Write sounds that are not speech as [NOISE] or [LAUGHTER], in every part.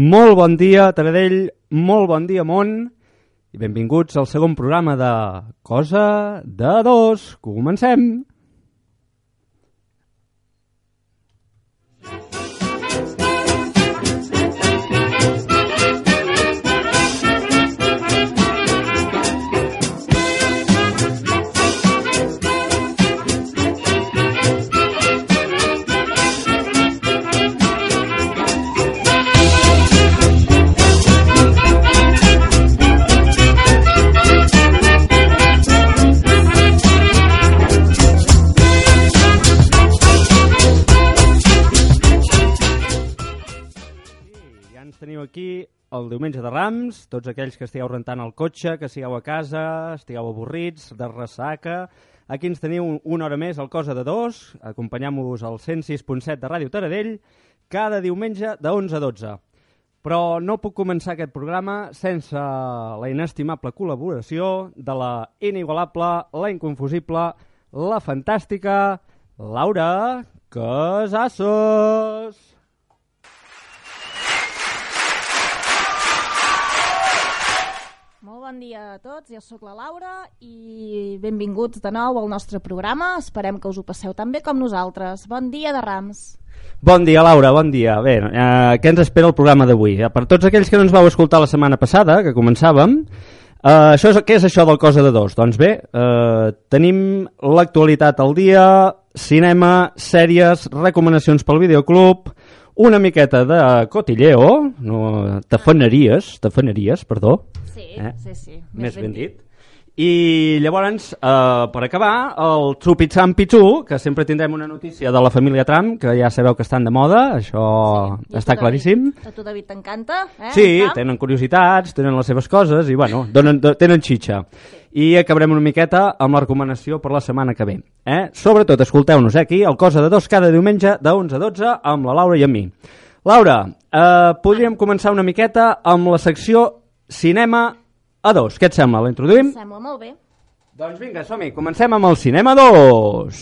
Molt bon dia, Taradell, molt bon dia, món, i benvinguts al segon programa de Cosa de Dos. Comencem! Aquí el diumenge de Rams, tots aquells que estigueu rentant el cotxe, que sigueu a casa, estigueu avorrits, de ressaca... Aquí ens teniu una hora més al Cosa de Dos, acompanyant-vos al 106.7 de Ràdio Taradell, cada diumenge de 11 a 12. Però no puc començar aquest programa sense la inestimable col·laboració de la inigualable, la inconfusible, la fantàstica Laura Casassos. Bon dia a tots, jo sóc la Laura i benvinguts de nou al nostre programa. Esperem que us ho passeu tan bé com nosaltres. Bon dia de Rams. Bon dia, Laura, bon dia. Bé, eh, què ens espera el programa d'avui? Eh, per tots aquells que no ens vau escoltar la setmana passada, que començàvem, eh, això és, què és això del Cosa de Dos? Doncs bé, eh, tenim l'actualitat al dia, cinema, sèries, recomanacions pel videoclub, una miqueta de cotilleo, no, tafaneries, tafaneries, perdó, Sí, Eh? sí, sí. més ben dit. I llavors, eh, per acabar, el Trupitzam Pichu, que sempre tindrem una notícia de la família Trump, que ja sabeu que estan de moda, això a està tu, claríssim. David, a tu, David, t'encanta? Eh? Sí, Trump? tenen curiositats, tenen les seves coses i, bueno, donen, do, tenen xitxa. I acabarem una miqueta amb la recomanació per la setmana que ve. Eh? Sobretot, escolteu-nos eh, aquí, el Cosa de Dos, cada diumenge de 11 a 12, amb la Laura i amb mi. Laura, eh, podríem començar una miqueta amb la secció Cinema a dos. Què et sembla? La introduïm? Sembla molt bé. Doncs vinga, som-hi. Comencem amb el Cinema 2.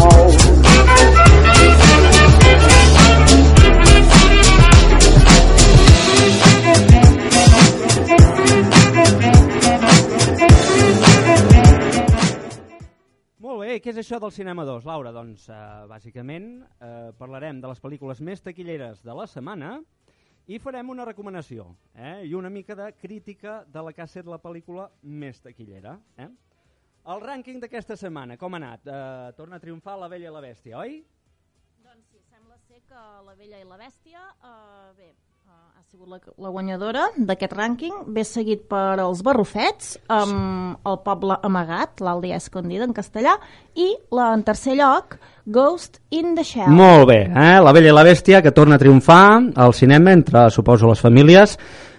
Molt bé, què és això del Cinema 2, Laura? Doncs, eh, bàsicament, eh, parlarem de les pel·lícules més taquilleres de la setmana i farem una recomanació eh? i una mica de crítica de la que ha estat la pel·lícula més taquillera. Eh? El rànquing d'aquesta setmana, com ha anat? Eh, torna a triomfar La Bella i la Bèstia, oi? Doncs sí, sembla ser que La Vella i la Bèstia, eh, bé, sigut la, la guanyadora d'aquest rànquing, ve seguit per Els Barrufets, amb El poble amagat, l'Aldea escondida en castellà, i la, en tercer lloc, Ghost in the Shell. Molt bé, eh? La Bella i la Bèstia, que torna a triomfar al cinema entre, suposo, les famílies.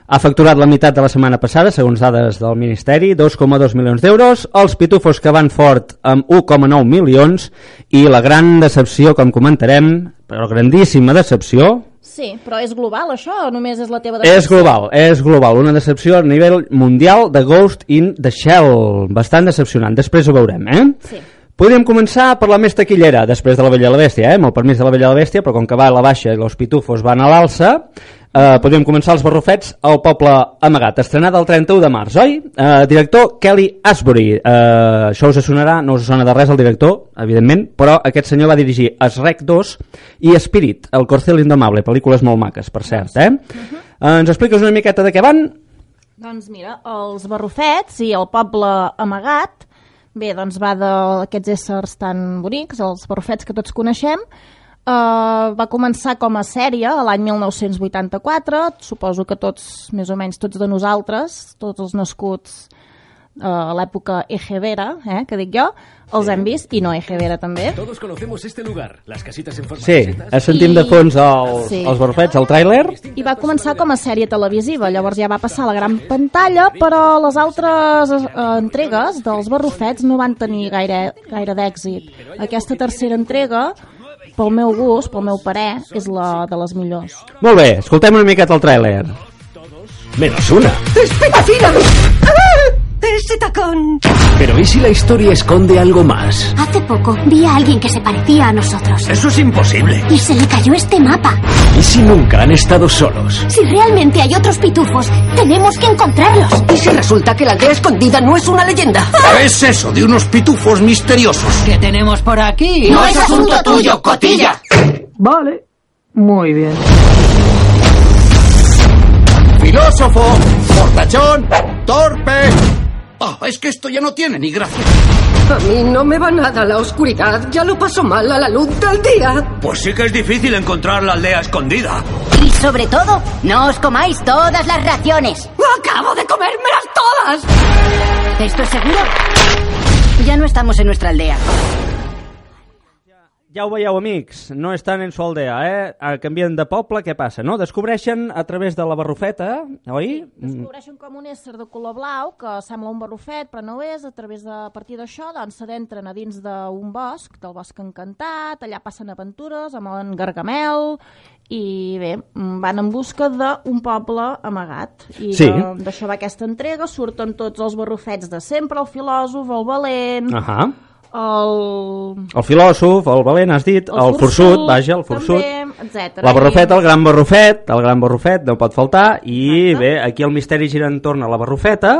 Ha facturat la meitat de la setmana passada, segons dades del Ministeri, 2,2 milions d'euros. Els pitufos que van fort amb 1,9 milions. I la gran decepció, com comentarem, però grandíssima decepció, Sí, però és global això o només és la teva és global, és global. Una decepció a nivell mundial de Ghost in the Shell. Bastant decepcionant. Després ho veurem, eh? Sí. Podríem començar per la més taquillera, després de la Bella i la Bèstia, eh? amb el permís de la Bella i la Bèstia, però com que va a la baixa i els pitufos van a l'alça, eh, podríem començar els barrufets al poble amagat, estrenada el 31 de març, oi? Eh, director Kelly Asbury, eh, això us sonarà, no us sona de res el director, evidentment, però aquest senyor va dirigir Shrek 2 i Spirit, el Corcel Indomable, pel·lícules molt maques, per cert, eh? eh ens expliques una miqueta de què van? Doncs mira, els barrufets i el poble amagat, bé, doncs va d'aquests éssers tan bonics, els barrufets que tots coneixem, Uh, va començar com a sèrie l'any 1984, suposo que tots, més o menys tots de nosaltres, tots els nascuts uh, a l'època Ejevera, eh, que dic jo, els hem vist, i no Ejevera també. Todos conocemos este lugar, las casitas en forma Sí, de sentim de fons els, Sí. els barrufets, el tràiler. I va començar com a sèrie televisiva, llavors ja va passar a la gran pantalla, però les altres eh, entregues dels barrufets no van tenir gaire, gaire d'èxit. Aquesta tercera entrega, pel meu gust, pel meu parer, és la de les millors. Molt bé, escoltem una miqueta el tràiler. Menos una. ¡Espera, Fina! ¡Ah! ¡Es ese tacón. Pero ¿y si la historia esconde algo más? Hace poco vi a alguien que se parecía a nosotros. Eso es imposible. Y se le cayó este mapa. ¿Y si nunca han estado solos? Si realmente hay otros pitufos, tenemos que encontrarlos. ¿Y si resulta que la aldea escondida no es una leyenda? ¿Qué es eso de unos pitufos misteriosos? ¿Qué tenemos por aquí? No es asunto tuyo, cotilla. Vale. Muy bien. Filósofo, fortachón, torpe. Ah, es que esto ya no tiene ni gracia. A mí no me va nada la oscuridad. Ya lo paso mal a la luz del día. Pues sí que es difícil encontrar la aldea escondida. Y sobre todo, no os comáis todas las raciones. Acabo de comérmelas todas. ¿Esto es seguro? Ya no estamos en nuestra aldea. Ja ho veieu, amics, no estan en su aldea, eh? Canvien de poble, què passa, no? Descobreixen a través de la barrufeta, oi? Mm, Descobreixen com un ésser de color blau que sembla un barrufet però no és, a través de a partir d'això doncs s'adentren a dins d'un bosc, del bosc encantat, allà passen aventures amb en Gargamel i bé, van en busca d'un poble amagat i Sí. d'això va aquesta entrega, surten tots els barrufets de sempre, el filòsof, el valent, Ahà. El... El filòsof, el valent, has dit, el, forçut, vaja, el forçut. també. La barrufeta, el gran barrufet, el gran barrufet no pot faltar, i bé, aquí el misteri gira entorn a la barrufeta,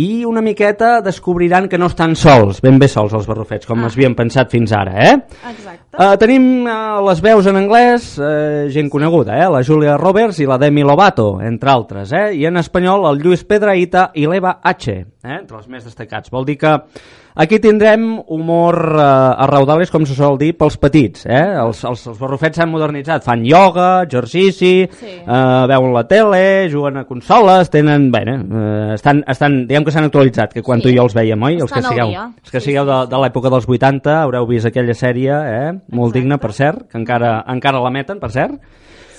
i una miqueta descobriran que no estan sols, ben bé sols els barrufets, com es havien pensat fins ara, eh? Exacte. Uh, tenim uh, les veus en anglès, uh, gent coneguda, eh? la Julia Roberts i la Demi Lovato, entre altres, eh? i en espanyol el Lluís Pedraïta i l'Eva H, eh? entre els més destacats. Vol dir que aquí tindrem humor uh, a raudales, com se sol dir, pels petits. Eh? Els, els, els barrufets s'han modernitzat, fan ioga, exercici, Sí. uh, veuen la tele, juguen a consoles, tenen... Bé, uh, estan, estan, diguem que s'han actualitzat, que quan Sí. tu i jo els veiem, oi? Els que Estan sigueu, els que Sí, sigueu de, de l'època dels 80 haureu vist aquella sèrie, eh? molt Exacte. digna, per cert, que encara, encara la meten, per cert.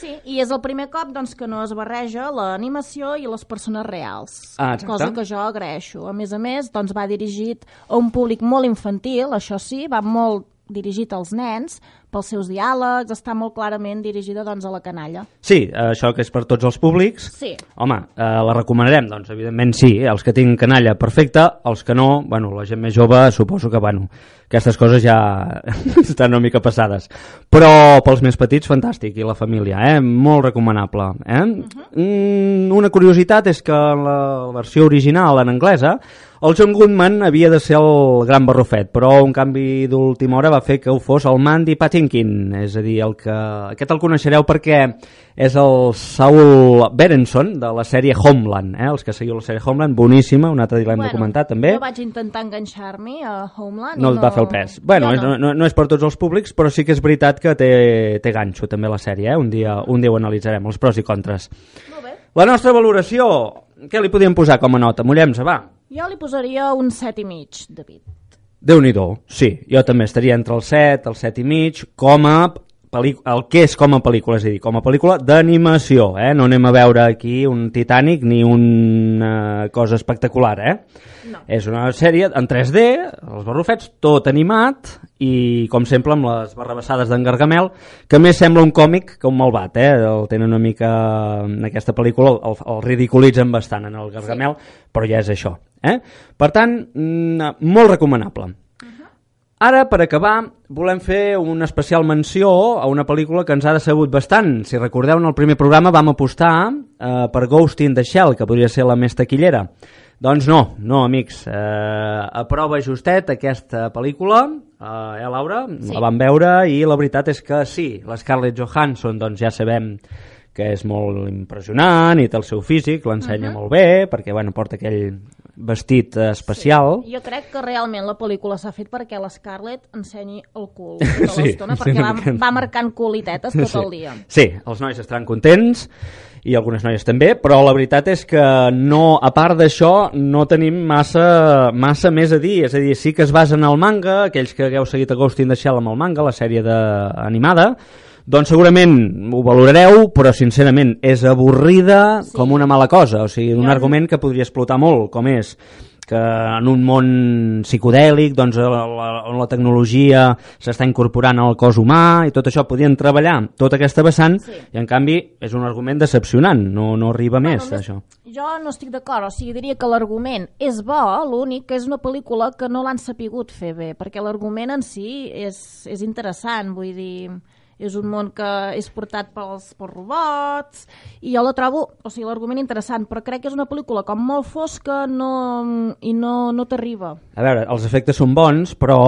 Sí, i és el primer cop doncs, que no es barreja l'animació i les persones reals. Ah, exacte. cosa que jo agraeixo. A més a més, doncs, va dirigit a un públic molt infantil, això sí, va molt dirigit als nens, pels seus diàlegs, està molt clarament dirigida doncs, a la canalla. Sí, eh, això que és per tots els públics. Sí. Home, eh, la recomanarem? Doncs evidentment sí, els que tinguin canalla, perfecte, els que no, bueno, la gent més jove suposo que, bueno, aquestes coses ja [LAUGHS] estan una mica passades. Però pels més petits, fantàstic, i la família, eh? molt recomanable. Eh? mm, una curiositat és que la versió original en anglesa el John Goodman havia de ser el gran barrufet, però un canvi d'última hora va fer que ho fos el Mandy Patinkin, és a dir, el que... aquest el coneixereu perquè és el Saul Berenson de la sèrie Homeland, eh? els que seguiu la sèrie Homeland, boníssima, un altre dia l'hem de comentar també. Jo vaig intentar enganxar-m'hi a Homeland. No i et va fer el pes. Bueno, no. No, no és per tots els públics, però sí que és veritat que té, té ganxo també la sèrie, eh? un, dia, un dia ho analitzarem, els pros i contres. Molt bé. La nostra valoració, què li podíem posar com a nota? Mollem-se, va. Jo li posaria un set i mig, David. Déu nhi sí, jo també estaria entre el 7, el 7 i mig, com a el que és com a pel·lícula, és a dir, com a pel·lícula d'animació, eh? no anem a veure aquí un Titanic ni una cosa espectacular, eh? No. És una sèrie en 3D, els barrufets, tot animat i, com sempre, amb les barrabassades d'en Gargamel, que més sembla un còmic que un malvat, eh? El tenen una mica... En aquesta pel·lícula el, el ridiculitzen bastant en el Gargamel, sí. però ja és això, eh? Per tant, mm, molt recomanable. Ara, per acabar, volem fer una especial menció a una pel·lícula que ens ha decebut bastant. Si recordeu, en el primer programa vam apostar eh, per Ghost in the Shell, que podria ser la més taquillera. Doncs no, no, amics. Eh, aprova justet aquesta pel·lícula, eh, eh Laura? Sí. La vam veure i la veritat és que sí, la Scarlett Johansson doncs ja sabem que és molt impressionant i té el seu físic, l'ensenya uh -huh. molt bé, perquè bueno, porta aquell vestit eh, especial. Jo crec que realment la pel·lícula s'ha fet perquè la Scarlett ensenyi el cul [LAUGHS] tota Sí, l'estona, sí, perquè una va, va marcant culitetes tot el dia. Sí, els nois estaran contents i algunes noies també, però la veritat és que no, a part d'això no tenim massa, massa més a dir, és a dir, sí que es basa en el manga, aquells que hagueu seguit a Ghost in the Shell amb el manga, la sèrie de... animada, doncs segurament ho valorareu, però sincerament és avorrida sí. com una mala cosa, o sigui, un Jo- argument que podria explotar molt, com és que en un món psicodèlic doncs, la, la, on la tecnologia s'està incorporant al cos humà i tot això podien treballar tota aquesta vessant Sí. i en canvi és un argument decepcionant, no, no arriba més Bueno, això. Jo no estic d'acord, o sigui, diria que l'argument és bo, l'únic que és una pel·lícula que no l'han sapigut fer bé, perquè l'argument en si és, és interessant, vull dir, és un món que és portat pels, pels robots, i jo la trobo, o sigui, l'argument interessant, però crec que és una pel·lícula com molt fosca no, i no, no t'arriba. A veure, els efectes són bons, però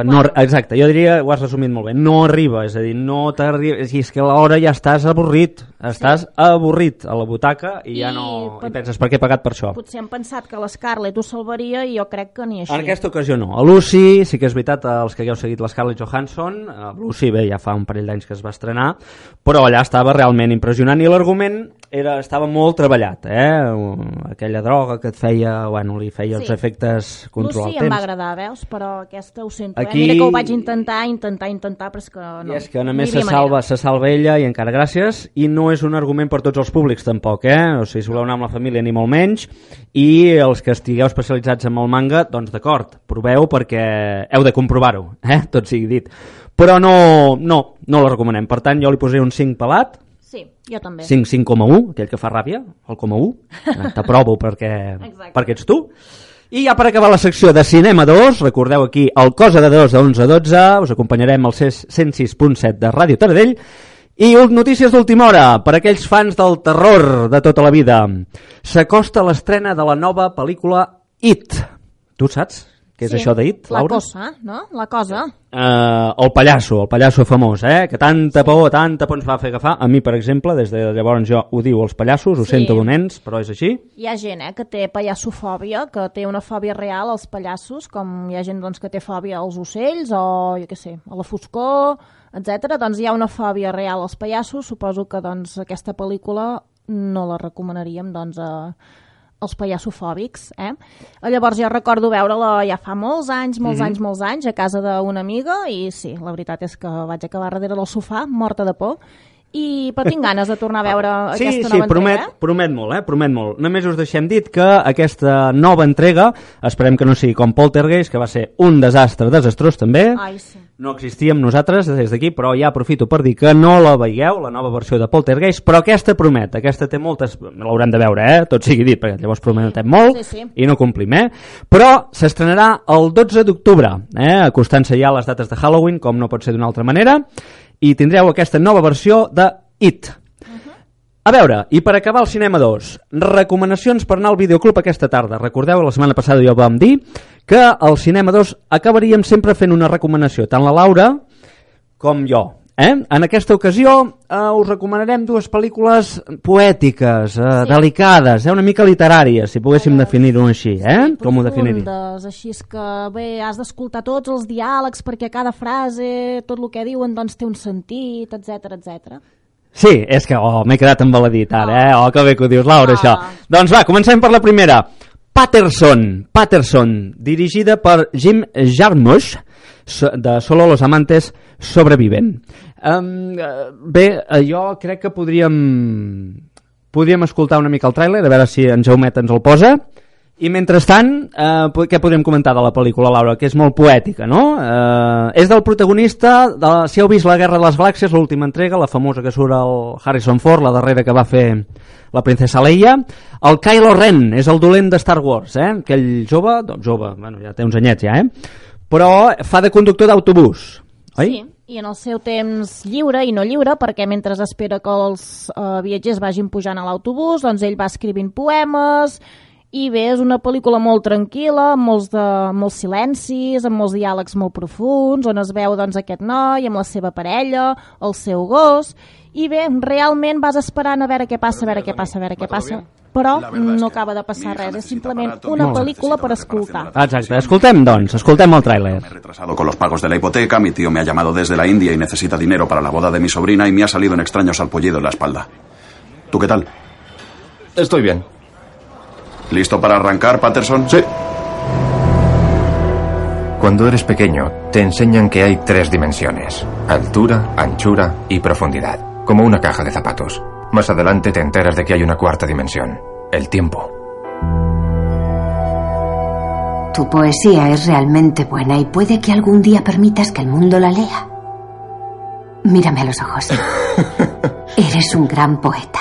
eh, no, exacte, jo diria, ho has resumit molt bé, no arriba, és a dir, no t'arriba, és, que a l'hora ja estàs avorrit, estàs avorrit a la butaca i, ja I no, per- i penses per què he pagat per això. Potser han pensat que l'Scarlett ho salvaria i jo crec que ni així. En aquesta ocasió no. A Lucy, sí que és veritat, els que hagueu seguit l'Scarlett Johansson, a Lucy, bé, ja fa un parell d'anys que es va estrenar, però allà estava realment impressionant i l'argument era, estava molt treballat, eh? Aquella droga que et feia, bueno, li feia els Sí. efectes controlar Lucy el em va temps. agradar, veus? Però aquesta ho sento, Aquí- eh? Mira que ho vaig intentar, intentar, intentar, però és que no. I és que només se salva, manera. se salva ella i encara gràcies i no és un argument per tots els públics tampoc, eh? O sigui, si voleu anar amb la família ni molt menys i els que estigueu especialitzats en el manga, doncs d'acord, proveu perquè heu de comprovar-ho, eh? Tot sigui dit. Però no, no, no la recomanem. Per tant, jo li posaré un 5 pelat, Sí, jo també. 5, 5,1, aquell que fa ràbia, el coma 1. Eh, [LAUGHS] T'aprovo perquè, Exacte. perquè ets tu. I ja per acabar la secció de Cinema 2, recordeu aquí el Cosa de 2 de 11 a 12, us acompanyarem al 106.7 de Ràdio Taradell, i notícies d'última hora, per aquells fans del terror de tota la vida. S'acosta l'estrena de la nova pel·lícula It. Tu saps què és Sí, això de It, La Laura? cosa, no? La cosa. eh, el pallasso, el pallasso famós, eh? que tanta por, tanta por ens va fer agafar. A mi, per exemple, des de llavors jo ho diu els pallassos, ho Sí. sento dolents, però és així. Hi ha gent eh, que té pallassofòbia, que té una fòbia real als pallassos, com hi ha gent doncs, que té fòbia als ocells o, jo què sé, a la foscor, etc. Doncs hi ha una fòbia real als pallassos. Suposo que doncs, aquesta pel·lícula no la recomanaríem doncs, a, els pallassofòbics. Eh? Llavors jo recordo veure-la ja fa molts anys, molts Mhm. anys, molts anys, a casa d'una amiga, i sí, la veritat és que vaig acabar darrere del sofà, morta de por, i però tinc ganes de tornar a veure Sí, aquesta sí, nova promet, entrega. promet molt, eh? promet molt. Només us deixem dit que aquesta nova entrega, esperem que no sigui com Poltergeist, que va ser un desastre desastrós també, Ai, sí. no existíem nosaltres des d'aquí, però ja aprofito per dir que no la veieu, la nova versió de Poltergeist, però aquesta promet, aquesta té moltes... L'haurem de veure, eh? Tot sigui dit, perquè llavors prometem molt Sí, sí. i no complim, eh? Però s'estrenarà el 12 d'octubre, eh? acostant-se ja a les dates de Halloween, com no pot ser d'una altra manera, i tindreu aquesta nova versió de It. A veure, i per acabar el Cinema 2, recomanacions per anar al videoclub aquesta tarda. Recordeu, la setmana passada ja vam dir, que al Cinema 2 acabaríem sempre fent una recomanació, tant la Laura com jo. Eh? En aquesta ocasió eh, us recomanarem dues pel·lícules poètiques, eh, Sí. delicades, eh? una mica literàries, si poguéssim definir-ho així. Eh? com ho profundes, així és que bé, has d'escoltar tots els diàlegs perquè cada frase, tot el que diuen doncs té un sentit, etc etc. Sí, és que oh, m'he quedat embaladit ara, eh? Oh, que bé que ho dius, Laura, Ah. això. Doncs va, comencem per la primera. Patterson, Patterson, dirigida per Jim Jarmusch, de Solo los amantes sobreviven. Um, bé, eh, jo crec que podríem podríem escoltar una mica el tràiler, a veure si en Jaumet ens el posa. I mentrestant, eh, què podríem comentar de la pel·lícula, Laura? Que és molt poètica, no? Eh, és del protagonista, de, si heu vist La guerra de les galàxies, l'última entrega, la famosa que surt el Harrison Ford, la darrera que va fer la princesa Leia. El Kylo Ren és el dolent de Star Wars, eh? Aquell jove, doncs jove, bueno, ja té uns anyets ja, eh? Però fa de conductor d'autobús, oi? Sí, i en el seu temps lliure i no lliure, perquè mentre espera que els eh, viatgers vagin pujant a l'autobús, doncs ell va escrivint poemes, i bé, és una pel·lícula molt tranquil·la, amb molts, de, molts silencis, amb molts diàlegs molt profuns, on es veu doncs, aquest noi amb la seva parella, el seu gos, i bé, realment vas esperant a veure què passa, a veure què passa, a veure què passa, però no acaba de passar res, és simplement una pel·lícula per escoltar. Exacte, escoltem, doncs, escoltem el tràiler. Me he retrasado con los pagos de la hipoteca, mi tío me ha llamado desde la India y necesita dinero para la boda de mi sobrina y me ha salido un extraño salpullido en la espalda. ¿Tú qué tal? Estoy bien. ¿Listo para arrancar, Patterson? Sí. Cuando eres pequeño, te enseñan que hay tres dimensiones. Altura, anchura y profundidad. Como una caja de zapatos. Más adelante te enteras de que hay una cuarta dimensión. El tiempo. Tu poesía es realmente buena y puede que algún día permitas que el mundo la lea. Mírame a los ojos. [LAUGHS] Eres un gran poeta.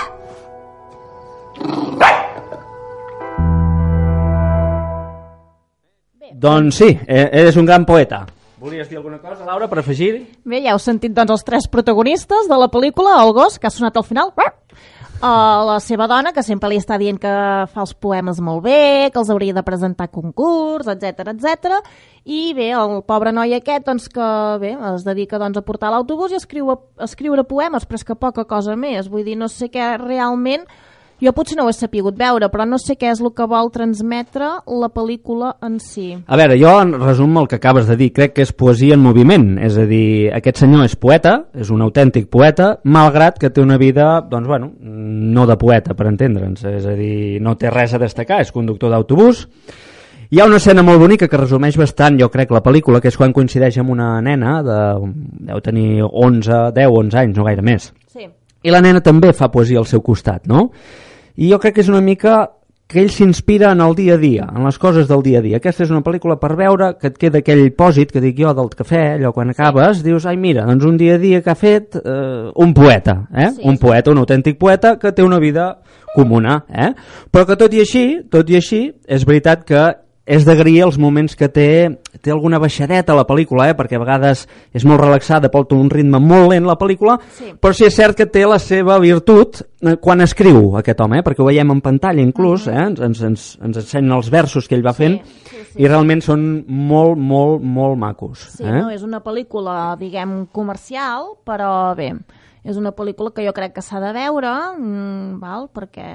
Doncs sí, eh, eres un gran poeta. Volies dir alguna cosa, Laura, per afegir? Bé, ja heu sentit doncs, els tres protagonistes de la pel·lícula, el gos, que ha sonat al final, uh, la seva dona, que sempre li està dient que fa els poemes molt bé, que els hauria de presentar a concurs, etc etc. i bé, el pobre noi aquest doncs, que bé, es dedica doncs, a portar l'autobús i a escriure, a escriure poemes, però és que poca cosa més, vull dir, no sé què realment jo potser no ho he sapigut veure, però no sé què és el que vol transmetre la pel·lícula en si. A veure, jo en resum el que acabes de dir, crec que és poesia en moviment, és a dir, aquest senyor és poeta, és un autèntic poeta, malgrat que té una vida, doncs bueno, no de poeta, per entendre'ns, és a dir, no té res a destacar, és conductor d'autobús, hi ha una escena molt bonica que resumeix bastant, jo crec, la pel·lícula, que és quan coincideix amb una nena de, deu tenir 11, 10, 11 anys, no gaire més. Sí. I la nena també fa poesia al seu costat, no? I jo crec que és una mica que ell s'inspira en el dia a dia, en les coses del dia a dia. Aquesta és una pel·lícula per veure que et queda aquell pòsit que dic jo del cafè, allò quan acabes, dius, ai mira, doncs un dia a dia que ha fet eh, un poeta, eh? Sí, un poeta, un autèntic poeta que té una vida comuna, eh? però que tot i així, tot i així, és veritat que és d'agrair els moments que té, té alguna baixadeta a la pel·lícula, eh? perquè a vegades és molt relaxada, porta un ritme molt lent la pel·lícula, Sí. però sí és cert que té la seva virtut eh, quan escriu aquest home, eh? perquè ho veiem en pantalla inclús, eh? ens, ens, ens, ens ensenyen els versos que ell va fent sí, sí. i realment són molt, molt, molt macos. Sí, eh? no, és una pel·lícula, diguem, comercial, però bé, és una pel·lícula que jo crec que s'ha de veure, mm, val? perquè,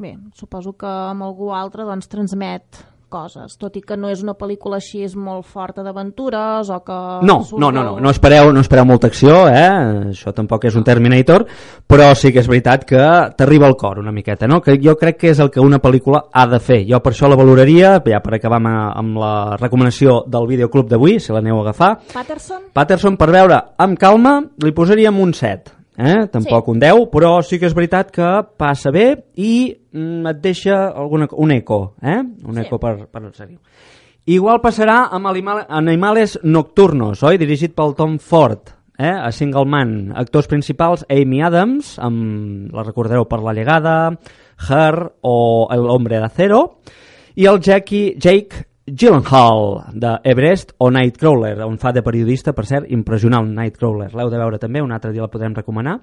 bé, suposo que amb algú altre doncs, transmet coses, tot i que no és una pel·lícula així és molt forta d'aventures o que... No, no, no, no, no espereu, no espereu molta acció, eh? això tampoc és un Terminator, però sí que és veritat que t'arriba al cor una miqueta, no? que jo crec que és el que una pel·lícula ha de fer. Jo per això la valoraria, ja per acabar amb, amb la recomanació del videoclub d'avui, si l'aneu a agafar, Patterson? Patterson, per veure amb calma, li posaríem un 7. Eh? Tampoc Sí. un 10, però sí que és veritat que passa bé i mm, et deixa alguna, un eco, eh? un Sí. eco per, per seguir. Igual passarà amb Animal- Animales Nocturnos, oi? Dirigit pel Tom Ford, eh? a Single Man. Actors principals, Amy Adams, amb, la recordareu per La Llegada, Her o El Hombre de Acero, i el Jackie, Jake Gyllenhaal de Everest o Nightcrawler, on fa de periodista, per cert, impressionant Nightcrawler. L'heu de veure també, un altre dia la podrem recomanar.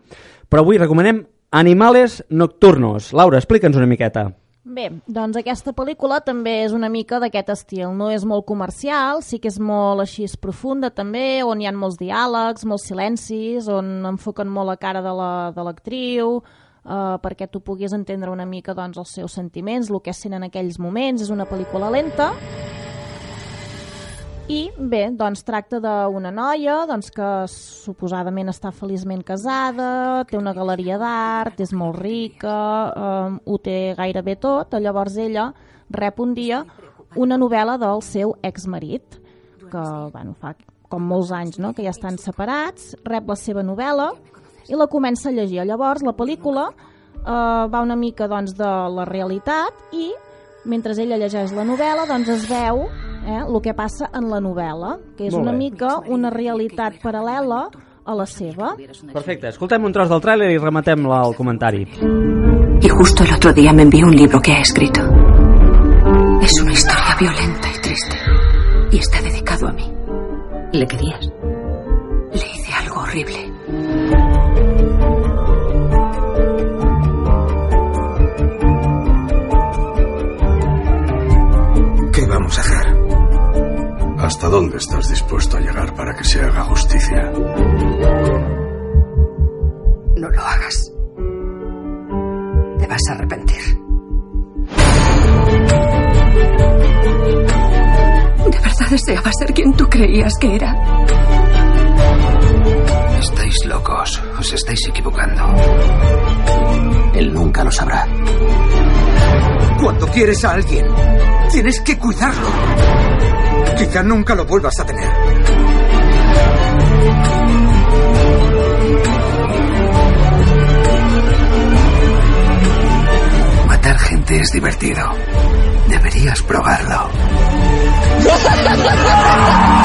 Però avui recomanem Animales Nocturnos. Laura, explica'ns una miqueta. Bé, doncs aquesta pel·lícula també és una mica d'aquest estil. No és molt comercial, sí que és molt així és profunda també, on hi ha molts diàlegs, molts silencis, on enfoquen molt la cara de la- de l'actriu, eh, perquè tu puguis entendre una mica doncs, els seus sentiments, el que sent en aquells moments. És una pel·lícula lenta, i bé, doncs tracta d'una noia doncs, que suposadament està feliçment casada, té una galeria d'art, és molt rica, eh, ho té gairebé tot, llavors ella rep un dia una novel·la del seu exmarit, que bueno, fa com molts anys no? que ja estan separats, rep la seva novel·la i la comença a llegir. Llavors la pel·lícula eh, va una mica doncs, de la realitat i mentre ella llegeix la novel·la doncs es veu eh, el que passa en la novel·la, que és una mica una realitat paral·lela a la seva. Perfecte, escoltem un tros del tràiler i rematem el comentari. Y justo el otro día me envió un libro que ha escrito. Es una historia violenta y triste. Y está dedicado a mí. ¿Le querías? ¿Hasta dónde estás dispuesto a llegar para que se haga justicia? No lo hagas. Te vas a arrepentir. ¿De verdad deseaba ser quien tú creías que era? Estáis locos. Os estáis equivocando. Él nunca lo sabrá. Cuando quieres a alguien, tienes que cuidarlo. Quizá nunca lo vuelvas a tener. Matar gente es divertido. Deberías probarlo.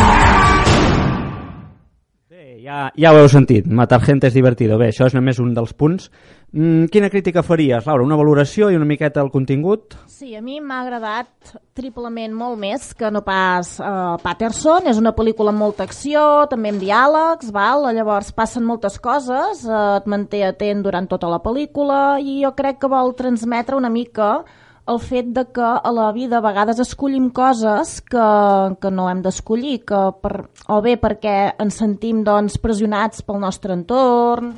[LAUGHS] ja ho heu sentit, matar gente és divertido. Bé, això és només un dels punts. Mm, quina crítica faries, Laura? Una valoració i una miqueta el contingut? Sí, a mi m'ha agradat triplement molt més que no pas uh, Patterson. És una pel·lícula amb molta acció, també amb diàlegs, val? llavors passen moltes coses, uh, et manté atent durant tota la pel·lícula i jo crec que vol transmetre una mica el fet de que a la vida a vegades escollim coses que, que no hem d'escollir, que per, o bé perquè ens sentim doncs, pressionats pel nostre entorn,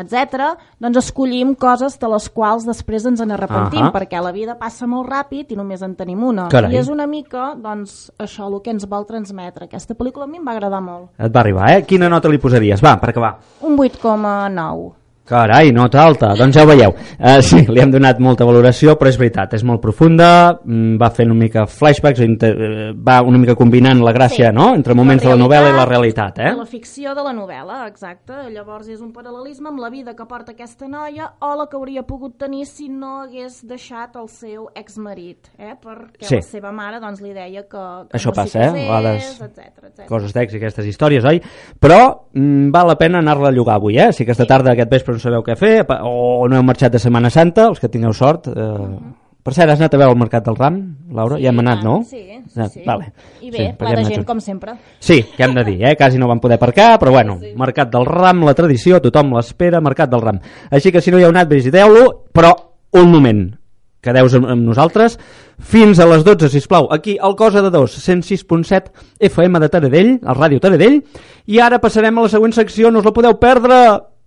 etc. doncs escollim coses de les quals després ens en arrepentim, uh -huh. perquè la vida passa molt ràpid i només en tenim una. Carai. I és una mica doncs, això el que ens vol transmetre. Aquesta pel·lícula a mi em va agradar molt. Et va arribar, eh? Quina nota li posaries? Va, per acabar. Un 8,9. Carai, nota alta, doncs ja ho veieu. Uh, sí, li hem donat molta valoració, però és veritat, és molt profunda, mm, va fent una mica flashbacks, inter, eh, va una mica combinant la gràcia, Sí. no?, entre moments de la novel·la i la realitat, eh? La ficció de la novel·la, exacte. Llavors és un paral·lelisme amb la vida que porta aquesta noia o la que hauria pogut tenir si no hagués deixat el seu exmarit, eh? perquè Sí. la seva mare doncs, li deia que, que Això no passa, eh? Vegades etcètera, etcètera. coses d'èxit, aquestes històries, oi? Però mm, val la pena anar-la a llogar avui, eh? Si aquesta tarda, aquest vespre, sabeu què fer, o no heu marxat de Setmana Santa, els que tingueu sort... Eh... Per cert, has anat a veure el Mercat del Ram, Laura? Sí, ja hem anat, no? sí, sí, sí. Vale. I bé, Sí, sí, pla de gent, com sempre. Sí, que hem de dir, eh? quasi no van poder aparcar, però bueno, Mercat del Ram, la tradició, tothom l'espera, Mercat del Ram. Així que si no hi heu anat, visiteu-lo, però un moment, quedeu amb, amb nosaltres, fins a les 12, si plau aquí al Cosa de Dos, 106.7 FM de Taradell, al Ràdio Taradell, i ara passarem a la següent secció, no us la podeu perdre,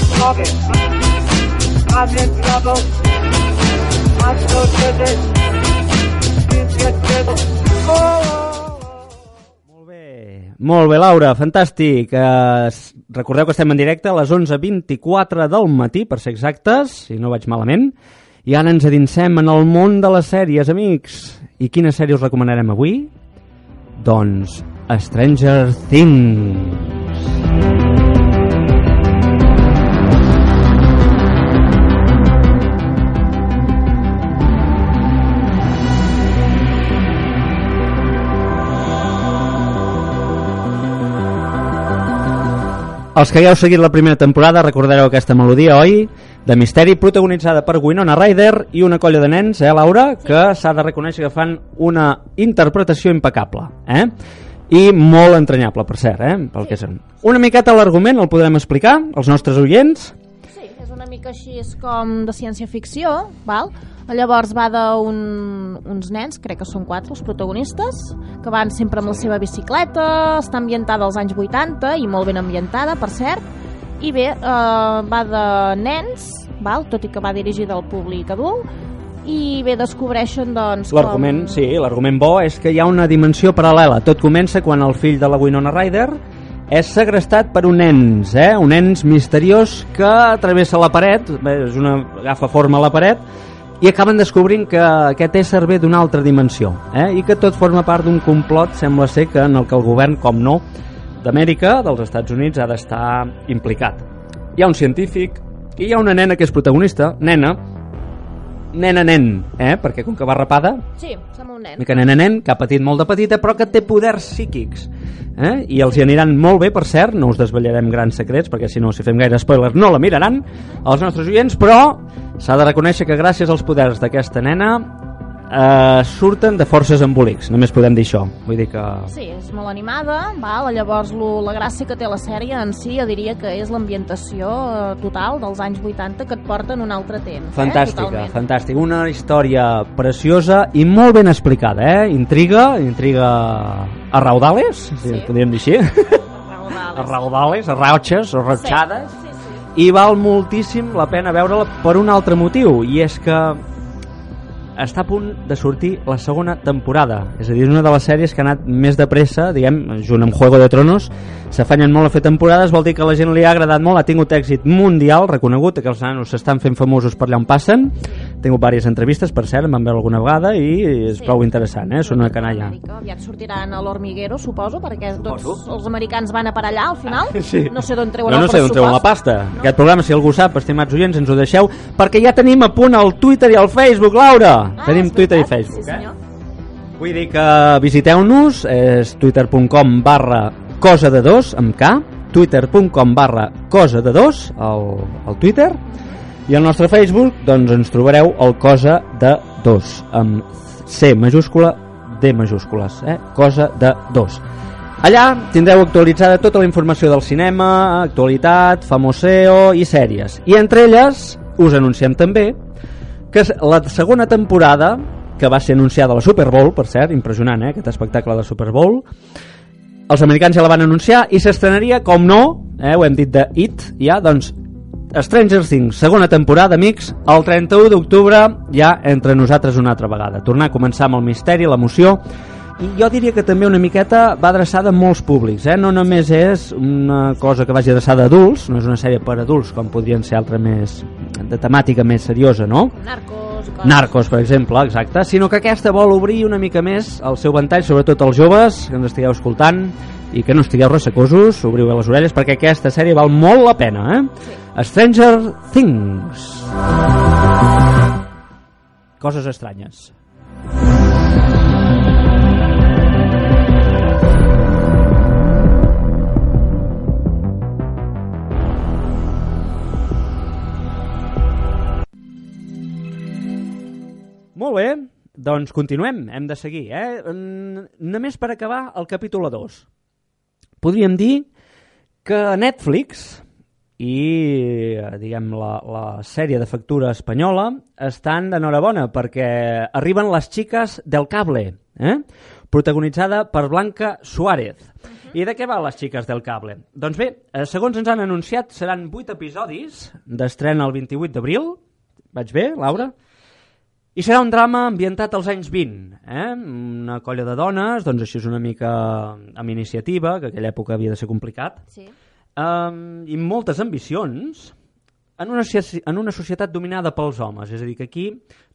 Like Bobby. I'm in trouble. I'm so get busy. Oh, oh. Molt bé, Laura, fantàstic. Eh, recordeu que estem en directe a les 11.24 del matí, per ser exactes, si no vaig malament. I ara ens adinsem en el món de les sèries, amics. I quina sèrie us recomanarem avui? Doncs Stranger Things. Els que ja heu seguit la primera temporada recordareu aquesta melodia, oi? De misteri, protagonitzada per Winona Ryder i una colla de nens, eh, Laura? Que s'ha de reconèixer que fan una interpretació impecable, eh? I molt entranyable, per cert, eh? Pel que són. Una miqueta l'argument el podrem explicar als nostres oients? Mica així és com de ciència-ficció, val? Llavors va d'uns un, nens, crec que són quatre els protagonistes, que van sempre amb la seva bicicleta, està ambientada als anys 80 i molt ben ambientada, per cert, i bé, eh, va de nens, val? tot i que va dirigida al públic adult, i bé, descobreixen doncs L'argument, com... sí, l'argument bo és que hi ha una dimensió paral·lela. Tot comença quan el fill de la Winona Ryder és segrestat per un nens, eh? un nens misteriós que travessa la paret, és una, agafa forma a la paret, i acaben descobrint que aquest ésser ve d'una altra dimensió, eh? i que tot forma part d'un complot, sembla ser que en el que el govern, com no, d'Amèrica, dels Estats Units, ha d'estar implicat. Hi ha un científic i hi ha una nena que és protagonista, nena, nena-nen, eh? perquè com que va rapada, Sí, sembla un nen. mica nena-nen, que ha patit molt de petita, però que té poders psíquics. Eh? I els hi aniran molt bé, per cert, no us desvetllarem grans secrets, perquè si no, si fem gaire spoilers, no la miraran, els nostres oients, però s'ha de reconèixer que gràcies als poders d'aquesta nena eh, surten de forces embolics, només podem dir això. Vull dir que... Sí, és molt animada, val? llavors lo, la gràcia que té la sèrie en si jo diria que és l'ambientació eh, total dels anys 80 que et porta en un altre temps. Fantàstica, eh? Totalment. fantàstica. Una història preciosa i molt ben explicada, eh? Intriga, intriga a raudales, si sí. podríem dir així. a raudales, a rauxes, a ratxades. Sí, sí, sí. I val moltíssim la pena veure-la per un altre motiu, i és que està a punt de sortir la segona temporada. És a dir, és una de les sèries que ha anat més de pressa, diguem, junt amb Juego de Tronos, s'afanyen molt a fer temporades, vol dir que la gent li ha agradat molt, ha tingut èxit mundial, reconegut, que els nanos s'estan fent famosos per allà on passen. Tingut diverses entrevistes, per cert, em van veure alguna vegada i és Sí. prou interessant, eh? Són una canalla. Aviat sortiran a l'Hormiguero, suposo, perquè tots els americans van a per allà al final. [LAUGHS] Sí. No sé d'on treuen no, no el sé d'on treuen la pasta. Aquest programa, si algú sap, estimats oients, ens ho deixeu, perquè ja tenim a punt el Twitter i el Facebook, Laura. Ah, tenim Twitter i Facebook, sí, eh? senyor. Vull dir que visiteu-nos, és twitter.com barra cosa de dos, amb K, twitter.com barra cosa de dos, al, al Twitter, i al nostre Facebook doncs ens trobareu el cosa de dos, amb C majúscula, D majúscules, eh? cosa de dos. Allà tindreu actualitzada tota la informació del cinema, actualitat, famoseo i sèries. I entre elles us anunciem també que la segona temporada que va ser anunciada a la Super Bowl, per cert, impressionant, eh, aquest espectacle de Super Bowl. Els americans ja la van anunciar i s'estrenaria, com no, eh, ho hem dit de It, ja, doncs, Stranger Things, segona temporada, amics, el 31 d'octubre, ja entre nosaltres una altra vegada. Tornar a començar amb el misteri, l'emoció, i jo diria que també una miqueta va adreçada a molts públics, eh? no només és una cosa que vagi adreçada a adults, no és una sèrie per adults com podrien ser altra més de temàtica més seriosa, no? Narcos, i coses. Narcos, per exemple, exacte, sinó que aquesta vol obrir una mica més el seu ventall, sobretot els joves que ens estigueu escoltant i que no estigueu ressecosos, obriu bé les orelles perquè aquesta sèrie val molt la pena, eh? Stranger Things. Coses estranyes. Molt bé, doncs continuem, hem de seguir. Eh? Mm, Només per acabar el capítol 2. Podríem dir que Netflix i diguem la, la sèrie de factura espanyola estan d'enhorabona perquè arriben les xiques del cable, eh? protagonitzada per Blanca Suárez. I de què va les xiques del cable? Doncs bé, eh, segons ens han anunciat, seran 8 episodis d'estrena el 28 d'abril. Vaig bé, Laura? I serà un drama ambientat als anys 20, eh? una colla de dones, doncs així és una mica amb iniciativa, que aquella època havia de ser complicat, Sí. Um, i moltes ambicions en una, en una societat dominada pels homes. És a dir, que aquí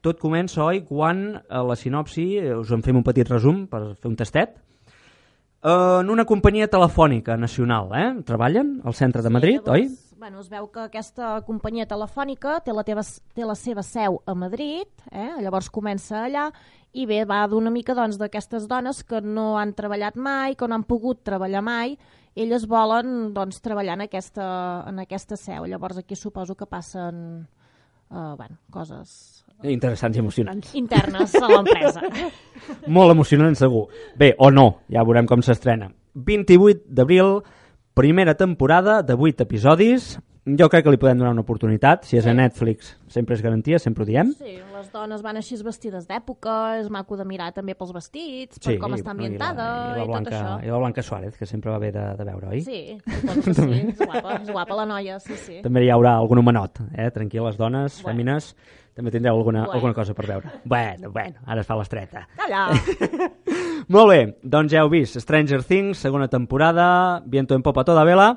tot comença, oi, quan a la sinopsi, eh, us en fem un petit resum per fer un tastet, eh, en una companyia telefònica nacional, eh? Treballen al centre de Madrid, llavors, oi? Bueno, es veu que aquesta companyia telefònica té la, teva, té la seva seu a Madrid, eh? llavors comença allà, i bé, va d'una mica doncs, d'aquestes dones que no han treballat mai, que no han pogut treballar mai, elles volen doncs, treballar en aquesta, en aquesta seu. Llavors aquí suposo que passen eh, bueno, coses Interessants i emocionants. internes a l'empresa. [LAUGHS] Molt emocionant, segur. Bé, o no, ja veurem com s'estrena. 28 d'abril, primera temporada de 8 episodis. Jo crec que li podem donar una oportunitat. Si és a Netflix, sempre és garantia, sempre ho diem. Sí, les dones van així vestides d'època, és maco de mirar també pels vestits, per com està ambientada i la, i, la i, Blanca, tot això. I la Blanca Suárez, que sempre va bé de, de veure, oi? Sí, que sí, [LAUGHS] és guapa, és guapa la noia, sí, sí. També hi haurà algun homenot, eh? Tranquil·les dones, Bueno. fèmines, també tindreu alguna, Bueno. alguna cosa per veure. Bueno, bueno, ara es fa l'estreta. Calla! [LAUGHS] Molt bé, doncs ja heu vist Stranger Things, segona temporada, viento en popa toda vela,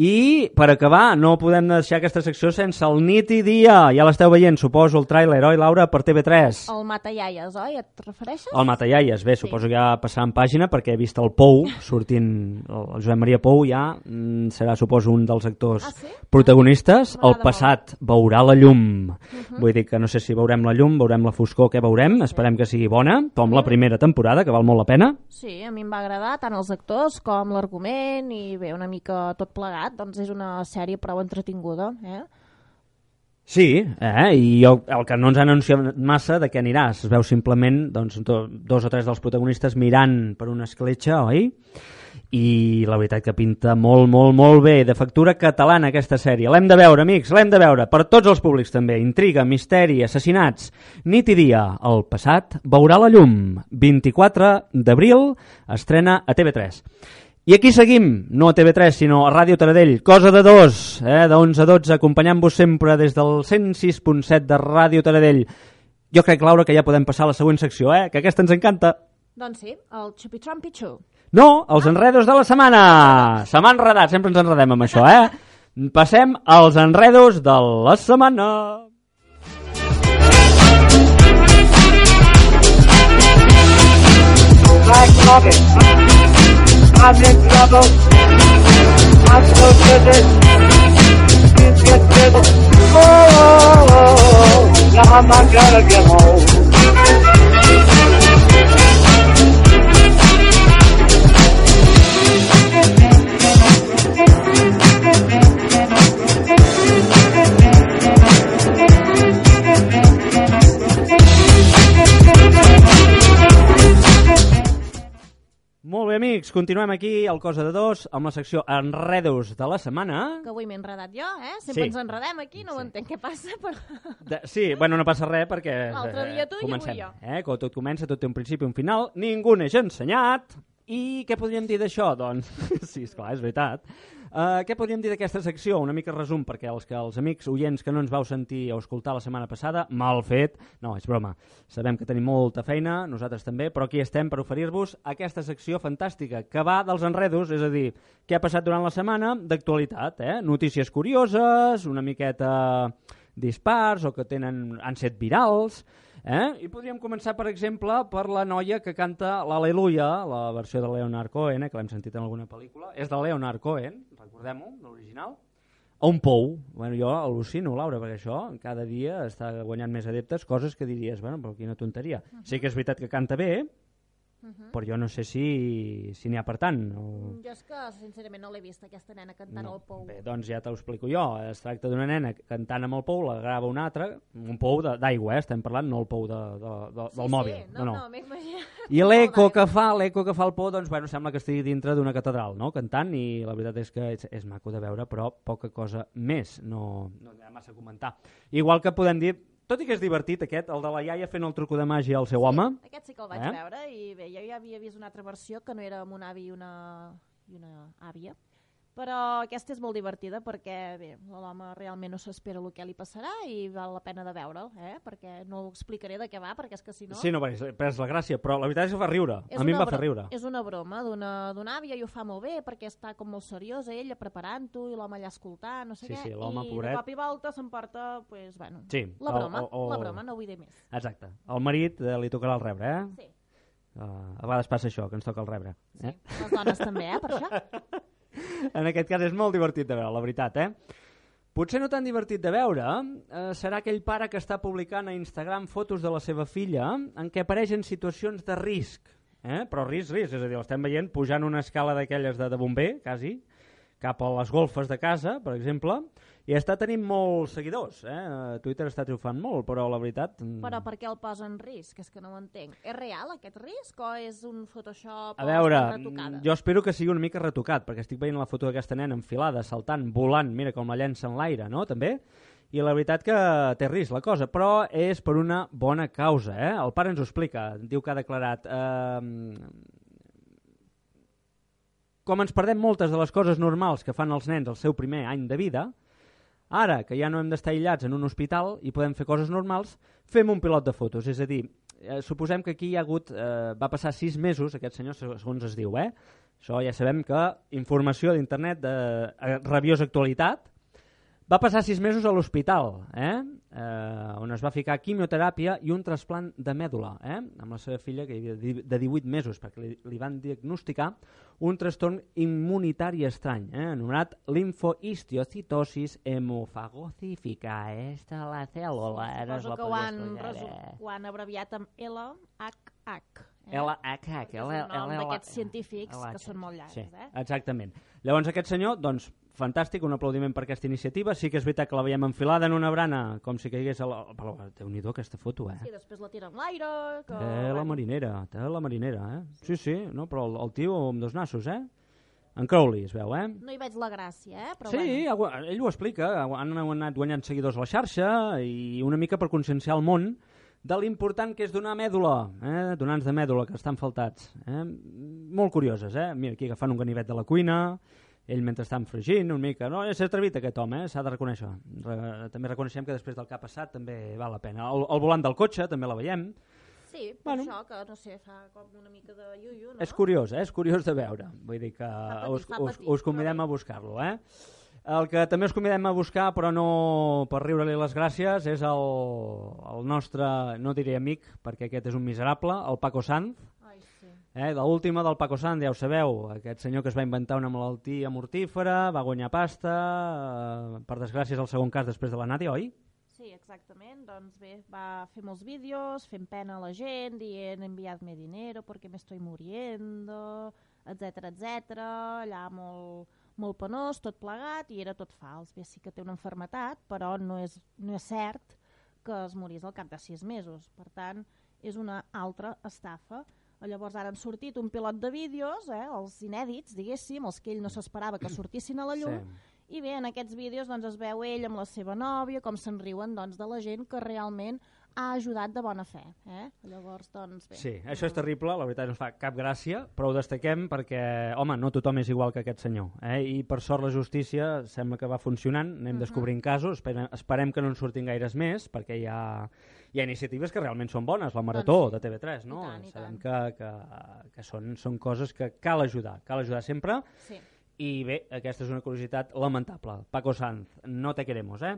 i per acabar, no podem deixar aquesta secció sense el nit i dia. Ja l'esteu veient, suposo, el tràiler, oi, Laura, per TV3? El Matallaies, oi? Et refereixes? El Matallaies, bé, suposo que ja passarà en pàgina perquè he vist el Pou sortint, el el Joan Maria Pou ja mm, serà, suposo, un dels actors Ah, sí? protagonistes. El M'agrada passat veurà la llum. Mhm. Vull dir que no sé si veurem la llum, veurem la foscor, què veurem, esperem que sigui bona, com la primera temporada, que val molt la pena. Sí, a mi em va agradar tant els actors com l'argument i bé, una mica tot plegat, doncs és una sèrie prou entretinguda, eh? Sí, eh? i jo, el que no ens han anunciat massa de què aniràs. Es veu simplement doncs, do, dos o tres dels protagonistes mirant per una escletxa, oi? I la veritat que pinta molt, molt, molt bé. De factura catalana aquesta sèrie. L'hem de veure, amics, l'hem de veure. Per tots els públics també. Intriga, misteri, assassinats. Nit i dia. El passat veurà la llum. 24 d'abril estrena a TV3. I aquí seguim, no a TV3, sinó a Ràdio Taradell, cosa de dos, eh, de 11 a 12, acompanyant-vos sempre des del 106.7 de Ràdio Taradell. jo crec, Laura, que ja podem passar a la següent secció, eh? que aquesta ens encanta. Doncs sí, el xupi-trompi-xu. No, els enredos de la setmana. Se m'ha enredat, sempre ens enredem amb això, eh? Passem als enredos de la setmana. Black. I'm in trouble. I'm so busy. Things get oh, now I'm not gonna get home. Amics, continuem aquí al Cosa de Dos amb la secció Enredos de la setmana. Que avui m'he enredat jo, eh? Sempre Sí. ens enredem aquí, no ho entenc què passa, però... De, sí, bueno, no passa res perquè... L'altre dia tu i avui comencem, jo. Eh? Quan tot comença, tot té un principi i un final. Ningú n'és ensenyat. I què podríem dir d'això? Doncs, [LAUGHS] sí, esclar, és veritat. Uh, què podríem dir d'aquesta secció? Una mica resum, perquè els, que els amics oients que no ens vau sentir o escoltar la setmana passada, mal fet. No, és broma. Sabem que tenim molta feina, nosaltres també, però aquí estem per oferir-vos aquesta secció fantàstica que va dels enredos, és a dir, què ha passat durant la setmana d'actualitat, eh? Notícies curioses, una miqueta dispars o que tenen, han set virals. Eh? I podríem començar, per exemple, per la noia que canta l'Aleluia, la versió de Leonard Cohen, eh, que l'hem sentit en alguna pel·lícula. És de Leonard Cohen, recordem-ho, l'original. A un pou. Bueno, jo al·lucino, Laura, perquè això cada dia està guanyant més adeptes, coses que diries, bueno, però quina tonteria. Sí que és veritat que canta bé, però jo no sé si si n'hi ha per tant. O... Jo és que, sincerament, no l'he vist, aquesta nena cantant No. al pou. Bé, doncs ja t'ho explico jo. Es tracta d'una nena cantant amb el pou, la grava una altra, un pou d'aigua, eh? estem parlant, no el pou de, de, de, del sí, mòbil. Sí, no, no, m'he imaginat. I l'eco que fa, l'eco que fa el pou, doncs, bueno, sembla que estigui dintre d'una catedral, no?, cantant, i la veritat és que és, és maco de veure, però poca cosa més, no, no hi ha massa a comentar. Igual que podem dir, tot i que és divertit aquest, el de la iaia fent el truco de màgia al seu home, Aquest sí que el vaig Eh? veure i bé, jo ja havia vist una altra versió que no era amb un avi i una, i una àvia, però aquesta és molt divertida perquè bé, l'home realment no s'espera el que li passarà i val la pena de veure'l, eh? perquè no ho explicaré de què va, perquè és que si no... sí, no, perquè és la gràcia, però la veritat és que fa riure, És a mi em va fer riure. És una broma d'una àvia i ho fa molt bé perquè està com molt seriosa ella preparant-ho i l'home allà escoltant, no sé Sí, què, sí, i pobret. de cop i volta s'emporta, pues, bueno, Sí, la el- broma, el- el- la broma, no vull dir més. Exacte. Al marit eh, li tocarà el rebre, eh? Sí. Uh, a vegades passa això, que ens toca el rebre. Eh? Les dones també, eh, per això. [LAUGHS] en aquest cas és molt divertit de veure, la veritat, eh? Potser no tan divertit de veure eh, serà aquell pare que està publicant a Instagram fotos de la seva filla en què apareixen situacions de risc. Eh? Però risc, risc, és a dir, l'estem veient pujant una escala d'aquelles de, de bomber, quasi, cap a les golfes de casa, per exemple, i està tenint molts seguidors. Eh? Twitter està triomfant molt, però la veritat... mm, Però per què el posa en risc? És que no ho entenc. És real aquest risc o és un Photoshop A veure, jo espero que sigui una mica retocat, perquè estic veient la foto d'aquesta nena enfilada, saltant, volant, mira com la llença en l'aire, no?, també? I la veritat que té risc la cosa, però és per una bona causa, eh? El pare ens ho explica, diu que ha declarat... Eh, com ens perdem moltes de les coses normals que fan els nens el seu primer any de vida, ara que ja no hem d'estar aïllats en un hospital i podem fer coses normals, fem un pilot de fotos. És a dir, eh, suposem que aquí hi ha hagut, eh, va passar sis mesos, aquest senyor, segons es diu, eh? Això ja sabem que informació d'internet de eh, rabiosa actualitat, va passar sis mesos a l'hospital, eh? Eh, on es va ficar quimioteràpia i un trasplant de mèdula, eh? amb la seva filla que havia de 18 mesos, perquè li, li van diagnosticar un trastorn immunitari estrany, eh? anomenat linfohistiocitosis hemofagocífica. Esta la cèl·lula. es Suposo que ho han, eh? ho han abreviat amb LHH. Eh? LHH, és un nom d'aquests científics que són molt llargs. Sí, Eh? exactament. Llavors aquest senyor, doncs, fantàstic, un aplaudiment per aquesta iniciativa. Sí que és veritat que la veiem enfilada en una brana, com si caigués a la... Però déu-n'hi-do aquesta foto, eh? Sí, després la tira en l'aire... Que... Té la marinera, té la marinera, eh? Sí, sí, no, però el, el tio amb dos nassos, eh? En Crowley, es veu, eh? No hi veig la gràcia, eh? Però sí, bueno. ell ho explica, han anat guanyant seguidors a la xarxa i una mica per conscienciar el món de l'important que és donar mèdula, eh? donants de mèdula que estan faltats. Eh? Molt curioses, eh? Mira, aquí agafant un ganivet de la cuina, ell mentre estan fregint una mica, no, s'ha atrevit aquest home, eh? s'ha de reconèixer. Re, també reconeixem que després del que ha passat també val la pena. El, el volant del cotxe també la veiem. Sí, per bueno. això que, no sé, fa com una mica de iuiu, no? És curiós, eh? és curiós de veure. Vull dir que patir, us, us, us convidem a buscar-lo, eh? El que també us convidem a buscar, però no per riure-li les gràcies, és el, el nostre, no diré amic, perquè aquest és un miserable, el Paco Sanz. Ai, sí. Eh, L'última del Paco Sanz, ja ho sabeu, aquest senyor que es va inventar una malaltia mortífera, va guanyar pasta, eh, per desgràcia és el segon cas després de la Nàdia, oi? Sí, exactament. Doncs bé, va fer molts vídeos, fent pena a la gent, dient enviadme dinero porque me estoy muriendo, etc etc. allà molt, molt penós, tot plegat, i era tot fals. Bé, sí que té una enfermetat, però no és, no és cert que es morís al cap de sis mesos. Per tant, és una altra estafa. Llavors ara han sortit un pilot de vídeos, eh, els inèdits, diguéssim, els que ell no s'esperava que sortissin a la llum, Sí. i bé, en aquests vídeos doncs, es veu ell amb la seva nòvia, com se'n riuen doncs, de la gent que realment ha ajudat de bona fe. Eh? Llavors, doncs bé. Sí, això és terrible, la veritat no fa cap gràcia, però ho destaquem perquè, home, no tothom és igual que aquest senyor. Eh? I per sort la justícia sembla que va funcionant, anem Mhm. descobrint casos, esperem, esperem que no en surtin gaires més, perquè hi ha, hi ha iniciatives que realment són bones, la Marató Doncs sí. de TV3, no? I tant, i Sabem que, que, que són, són coses que cal ajudar, cal ajudar sempre, Sí. I bé, aquesta és una curiositat lamentable. Paco Sanz, no te queremos, eh?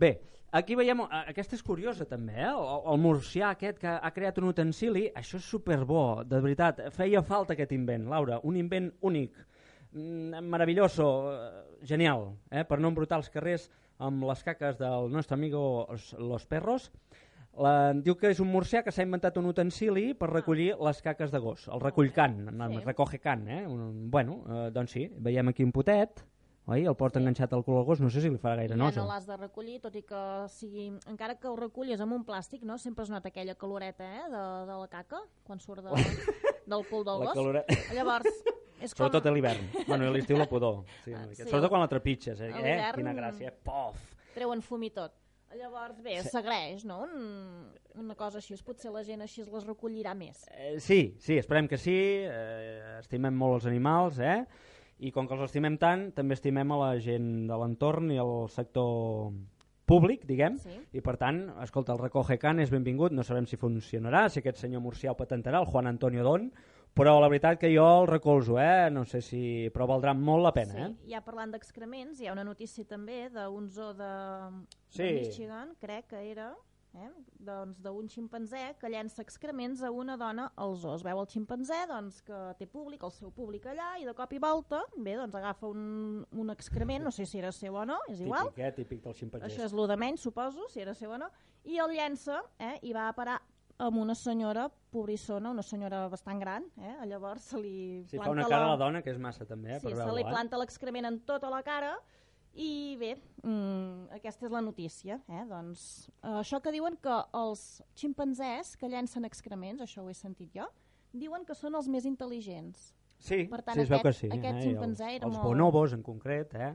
Bé, aquí veiem, eh, aquesta és curiosa també, eh? El, el murcià aquest que ha creat un utensili, això és superbo, de veritat, feia falta aquest invent, Laura, un invent únic, mm, maravilloso, eh, genial, eh? per no embrutar els carrers amb les caques del nostre amigo Los Perros, la, diu que és un murcià que s'ha inventat un utensili per recollir les caques de gos, el recollcant, sí. recoge can, eh? Un, bueno, eh, doncs sí, veiem aquí un potet, oi? El porta sí. enganxat al cul al gos, no sé si li farà gaire Ja nosa. no l'has de recollir, tot i que sigui, encara que ho recullis amb un plàstic, no? sempre es nota aquella caloreta eh? de, de la caca quan surt de, [LAUGHS] del cul del La gos. caloreta. Llavors, és [LAUGHS] com... Sobretot a l'hivern. bueno, a l'estiu la pudor. Sí, Ah, sí, Sobretot quan la trepitges, eh? eh? Quina gràcia, eh? Pof! treuen fum i tot. Llavors, bé, s'agraeix, no? Un, una cosa així, potser la gent així les recollirà més. Eh, sí, sí, esperem que sí. Eh, estimem molt els animals, eh? I com que els estimem tant, també estimem a la gent de l'entorn i al sector públic, diguem, Sí. i per tant, escolta, el Recoge Can és benvingut, no sabem si funcionarà, si aquest senyor murcià ho patentarà, el Juan Antonio Don, però la veritat que jo el recolzo, eh? No sé si... però valdrà molt la pena, eh? Sí, ja parlant d'excrements, hi ha una notícia també d'un zoo de, Sí. de Michigan, crec que era, eh? doncs d'un ximpanzé que llença excrements a una dona al zoo. Es veu el ximpanzé doncs, que té públic, el seu públic allà, i de cop i volta, bé, doncs agafa un, un excrement, no sé si era seu o no, és igual, Típic, eh? Típic del ximpanzés. això és lo de menys, suposo, si era seu o no, i el llença eh, i va a parar amb una senyora pobrissona, una senyora bastant gran, eh? llavors se li fa planta una cara a la dona, que és massa també, eh? Sí, per se li eh? planta l'excrement en tota la cara i bé, mm, aquesta és la notícia. Eh? Doncs, eh, això que diuen que els ximpanzés que llencen excrements, això ho he sentit jo, diuen que són els més intel·ligents. Sí, per tant, sí, es veu aquest, que sí. aquest eh? Ximpanzé els, era els molt... bonobos, en concret, eh?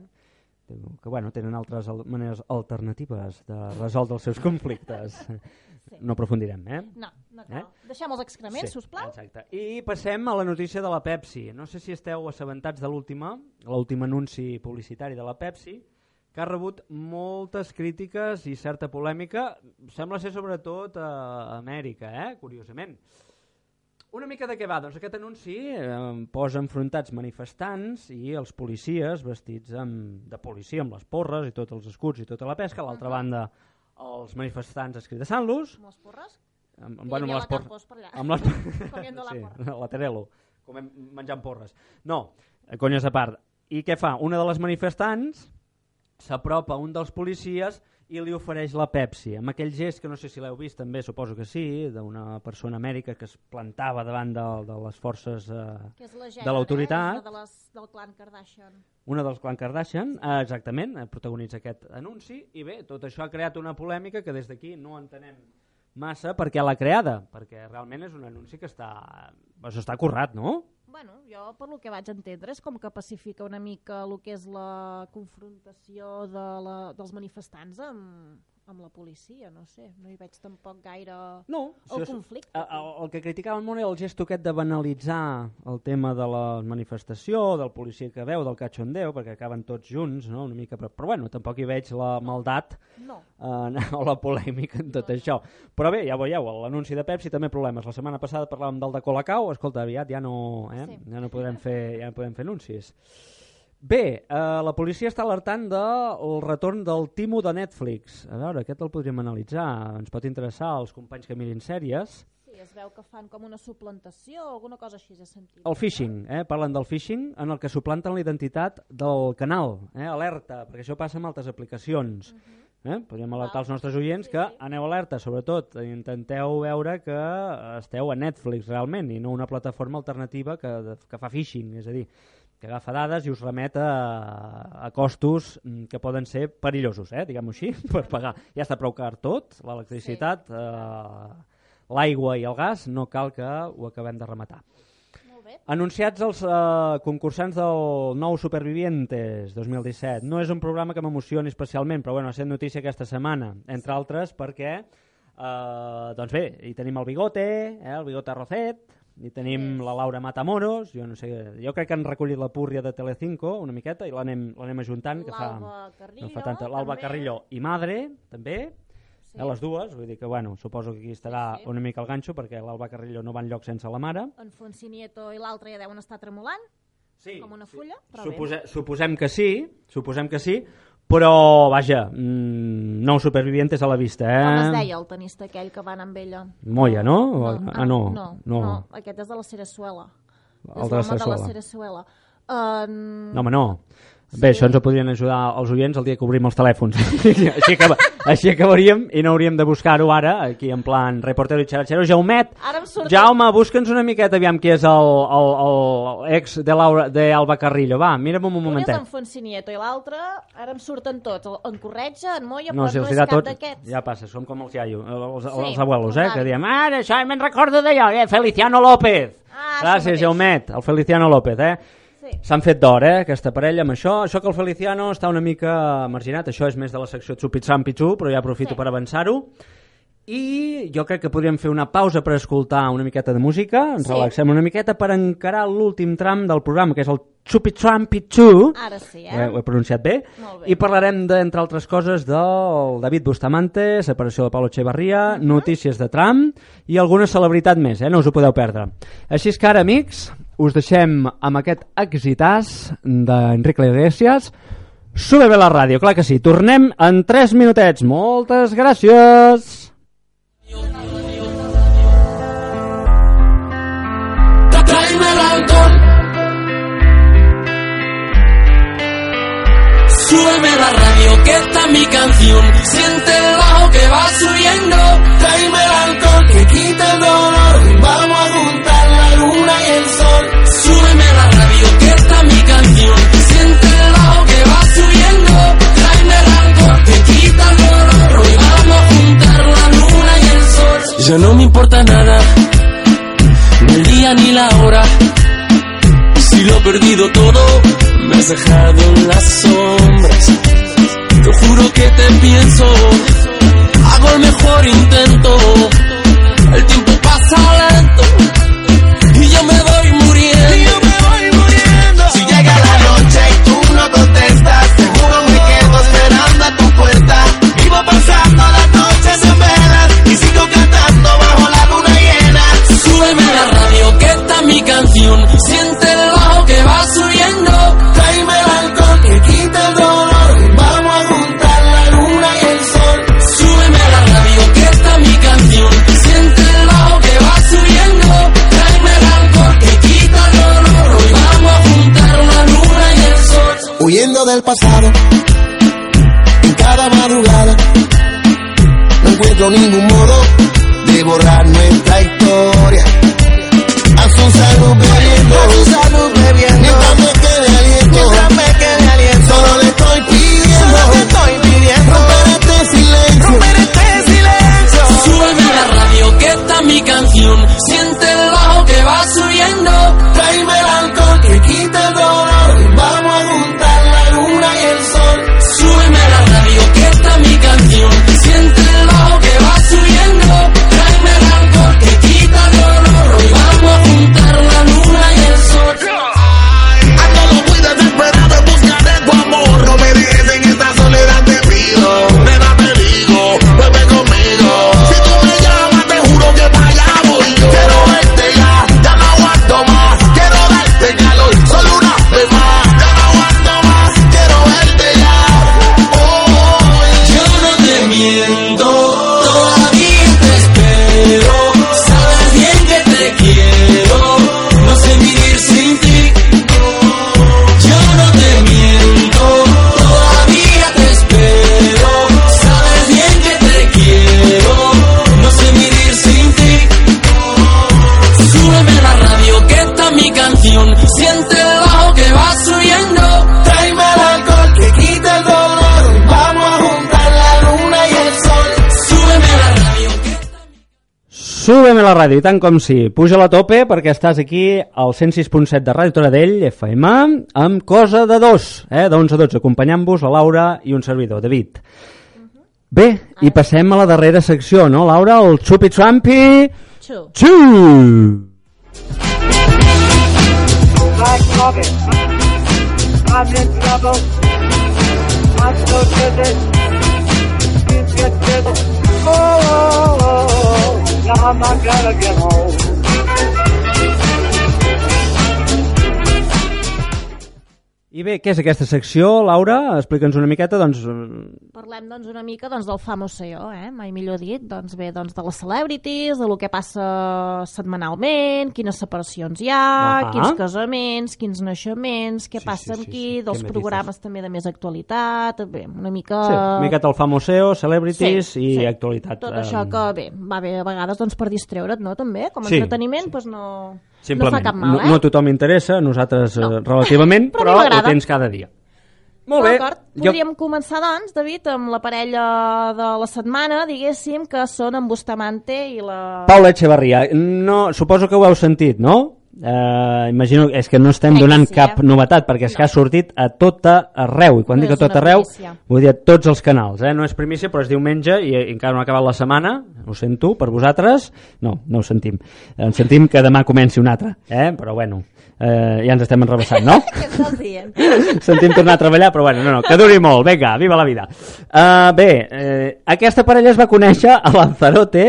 que bueno, tenen altres al maneres alternatives de resoldre els seus conflictes. [LAUGHS] Sí. No aprofundirem, eh? No, no cal. Eh? Deixem els excrements, Sí, sisplau. Exacte. I passem a la notícia de la Pepsi. No sé si esteu assabentats de l'última, l'últim anunci publicitari de la Pepsi, que ha rebut moltes crítiques i certa polèmica, sembla ser sobretot a Amèrica, eh? curiosament. Una mica de què va? Doncs aquest anunci eh, posa enfrontats manifestants i els policies vestits amb, de policia amb les porres i tots els escuts i tota la pesca. A l'altra banda, els manifestants escridassant-los. Amb les porres? Amb, Hi bueno, amb les porres. Campos per allà. Amb les... [LAUGHS] Comiendo la sí, porra. la Terelo, comem, menjant porres. No, eh, conyes a part. I què fa? Una de les manifestants s'apropa a un dels policies i li ofereix la Pepsi, amb aquell gest que no sé si l'heu vist també, suposo que sí, d'una persona amèrica que es plantava davant de, de les forces eh, Que és la de Jenner, l'autoritat. Eh? De les, del clan Kardashian. Una dels clan Kardashian, eh, exactament, eh, protagonitza aquest anunci, i bé, tot això ha creat una polèmica que des d'aquí no entenem massa per què l'ha creada, perquè realment és un anunci que està, això està currat, no? Bueno, jo per lo que vaig entendre és com que pacifica una mica el que és la confrontació de la, dels manifestants amb, amb la policia, no sé, no hi veig tampoc gaire no, el és- conflicte. El, el, el que criticaven molt era el gest aquest de banalitzar el tema de la manifestació, del policia que veu, del cachondeo, perquè acaben tots junts, no? una mica, però, però bueno, tampoc hi veig la maldat No. eh, [LAUGHS] o la polèmica en tot això. Però bé, ja veieu, l'anunci de Pepsi també problemes. La setmana passada parlàvem del de Colacao, escolta, aviat ja no, eh? Sí. ja no podrem fer, ja no podem fer anuncis. Bé, eh, la policia està alertant del retorn del Timo de Netflix. A veure, aquest el podríem analitzar. Ens pot interessar als companys que mirin sèries. Sí, es veu que fan com una suplantació o alguna cosa així, sentit. El phishing, eh? parlen del phishing en el que suplanten la identitat del canal. Eh? Alerta, perquè això passa amb altres aplicacions. Eh? Podríem alertar els nostres oients que aneu alerta, sobretot intenteu veure que esteu a Netflix realment i no una plataforma alternativa que, que fa phishing, és a dir, que agafa dades i us remet a, a costos mm, que poden ser perillosos, eh? diguem-ho així, [LAUGHS] per pagar. Ja està prou car tot, l'electricitat, eh, l'aigua i el gas, no cal que ho acabem de rematar. Anunciats els eh, concursants del nou Supervivientes 2017. No és un programa que m'emocioni especialment, però bueno, ha estat notícia aquesta setmana, entre altres perquè, eh, doncs bé, hi tenim el Bigote, eh, el Bigote Rocet, i tenim la Laura Matamoros, jo no sé, jo crec que han recollit la púrria de Telecinco una miqueta i l'anem ajuntant, que fa, Carrillo, no fa tanta, l'Alba. Carrillo i Madre, també, Sí. eh, les dues, vull dir que, bueno, suposo que aquí estarà una mica el ganxo, perquè l'Alba Carrillo no va enlloc sense la mare. En Fonsi Nieto i l'altre ja deuen estar tremolant, sí, com una fulla, però Supose, suposem que sí, suposem que sí, però, vaja, mm, nou supervivientes a la vista, eh? Com es deia el tenista aquell que va anar amb ella? Moya, no? O- ah, no, no, no. no, aquest és de la Cerezuela. El és de la de la Cerezuela. Uh, No, home, no. Bé, això ens ho podrien ajudar els oients el dia que obrim els telèfons. [LAUGHS] així, acaba, així acabaríem i no hauríem de buscar-ho ara, aquí en plan reportero i xaratxero. Jaumet, surt... Jaume, busca'ns una miqueta, aviam qui és el, el, el ex de, Laura, de Alba Carrillo. Va, mira'm un Un és momentet. en Fonsi Nieto i l'altre, ara em surten tots. En Corretja, en Moya, No, però si no és cap tot, d'aquests. ja passa, som com els iaios, els, Sí, els abuelos, eh, que diem, ara, això me'n recordo d'allò, eh, Feliciano López. Ah, Gràcies. Jaumet, el Feliciano López, eh? S'han fet d'or, eh, aquesta parella, amb això. Això que el Feliciano està una mica marginat, això és més de la secció Tzupitzam Pitzu, però ja aprofito Sí. per avançar-ho. I jo crec que podríem fer una pausa per escoltar una miqueta de música, ens Sí. relaxem una miqueta per encarar l'últim tram del programa, que és el Tzupitzam Pitzu. Ara sí, eh? Ho he, pronunciat bé. Molt bé. I parlarem, de, entre altres coses, del David Bustamante, separació de Pablo Echevarria, notícies de Trump i alguna celebritat més, eh? no us ho podeu perdre. Així és que ara, amics, us deixem amb aquest exitàs d'Enric Iglesias. Sube bé la ràdio, clar que sí. Tornem en 3 minutets. Moltes gràcies! Súbeme la radio, que está mi canción. Siente el bajo que va subiendo. Tráeme el alcohol que quita el dolor. Vamos a juntar luna y el sol. Súbeme la radio, que está mi canción. Siente el bajo que va subiendo. Tráeme el alcohol que quita el dolor. Hoy vamos a juntar la luna y el sol. Ya no me importa nada ni el día ni la hora. Si lo he perdido todo, me has dejado en las sombras. Te juro que te pienso, hago el mejor intento. El tiempo pasa lento yo me voy la ràdio, i tant com sí. Puja la tope perquè estàs aquí al 106.7 de Ràdio Toradell, FM, amb Cosa de Dos, eh, d'11 a 12, acompanyant-vos la Laura i un servidor, David. Bé, i passem a la darrera secció, no, Laura? El Xupi Trumpi... Black. I'm in trouble. I'm so get. Oh, oh, oh, oh. I'm not gonna get home. I bé, què és aquesta secció, Laura? Explica'ns una miqueta, doncs... eh, Parlem doncs, una mica doncs, del famoseo, eh? mai millor dit, doncs, bé, doncs, de les celebrities, de lo que passa setmanalment, quines separacions hi ha, Ah. quins casaments, quins naixements, què Sí, passa sí, amb sí, qui, sí. dels programes també de més actualitat, bé, una mica... Sí, una miqueta el famoseo, celebrities Sí, i sí. actualitat. Tot això que, bé, va bé a vegades doncs, per distreure't, no?, també, com a Sí, entreteniment, doncs no, no Simplement, fa cap mal, no, eh? no a tothom interessa, nosaltres eh, relativament, [LAUGHS] Però però, ho tens cada dia. Molt bé. D'acord. Jo- Podríem començar, doncs, David, amb la parella de la setmana, diguéssim, que són en Bustamante i la... Paula Echevarria, no, suposo que ho heu sentit, no? Eh, imagino, és que no estem Crec donant sí, cap eh? novetat perquè és que ha sortit a tot arreu i quan No dic a tot arreu primícia. vull dir a tots els canals eh? no és primícia però és diumenge i encara no ha acabat la setmana ho sento per vosaltres no, no ho sentim ens sentim que demà comenci un altre eh? però bueno eh, ja ens estem enrebaçant no? [LAUGHS] [LAUGHS] Sentim tornar a treballar, però bueno, no, no, que duri molt, vinga, viva la vida. Uh, bé, eh, aquesta parella es va conèixer a Lanzarote,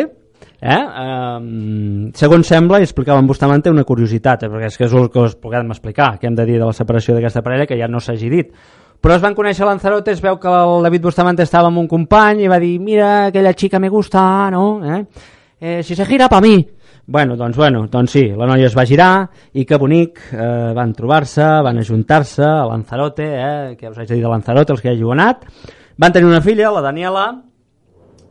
eh? Um, segons sembla, i explicava en Bustamante una curiositat, eh, perquè és que és el que us podem explicar, que hem de dir de la separació d'aquesta parella, que ja no s'hagi dit. Però es van conèixer a Lanzarote, es veu que el David Bustamante estava amb un company i va dir, mira, aquella xica me gusta, no? Eh? Eh, si se gira pa mi. Bueno, doncs, bueno, doncs sí, la noia es va girar i que bonic, eh, van trobar-se, van ajuntar-se a Lanzarote, eh, que us haig de dir de Lanzarote, els que hagi anat. Van tenir una filla, la Daniela,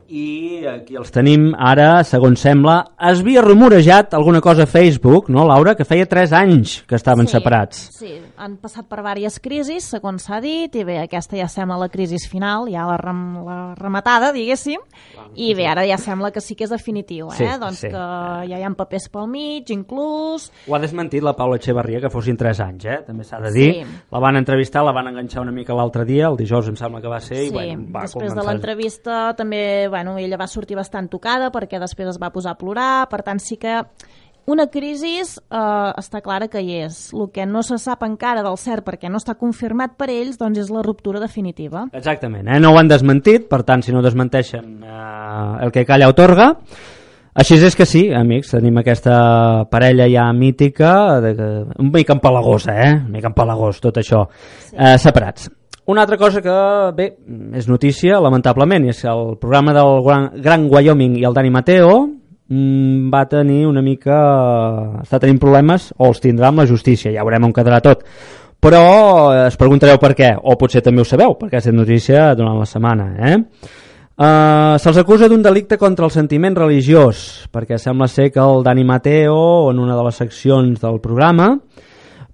i aquí els tenim ara, segons sembla, es havia rumorejat alguna cosa a Facebook, no, Laura, que feia 3 anys que estaven Sí, separats. Sí, han passat per diverses crisis, segons s'ha dit, i bé, aquesta ja sembla la crisi final, ja la, rem, la rematada, diguéssim, i bé, ara ja sembla que sí que és definitiu, eh? Sí, doncs sí. que ja hi ha papers pel mig, inclús... Ho ha desmentit la Paula Echevarria que fossin 3 anys, eh? també s'ha de dir. Sí. La van entrevistar, la van enganxar una mica l'altre dia, el dijous em sembla que va ser, Sí, i bueno, va després de començar... l'entrevista també, bueno, ella va sortir bastant tocada perquè després es va posar a plorar, per tant sí que una crisi eh, està clara que hi és. El que no se sap encara del cert perquè no està confirmat per ells doncs és la ruptura definitiva. Exactament, eh? no ho han desmentit, per tant, si no desmenteixen, eh, el que calla otorga. Així és que sí, amics, tenim aquesta parella ja mítica, de, que, un mica empalagosa, eh? un mica empalagós, tot això, sí. eh, separats. Una altra cosa que, bé, és notícia, lamentablement, és el programa del Gran, Wyoming i el Dani Mateo mm, va tenir una mica... està tenint problemes, o els tindrà amb la justícia, ja veurem on quedarà tot. Però eh, es preguntareu per què, o potser també ho sabeu, perquè ha estat notícia durant la setmana. Eh? Uh, Se'ls acusa d'un delicte contra el sentiment religiós, perquè sembla ser que el Dani Mateo, en una de les seccions del programa,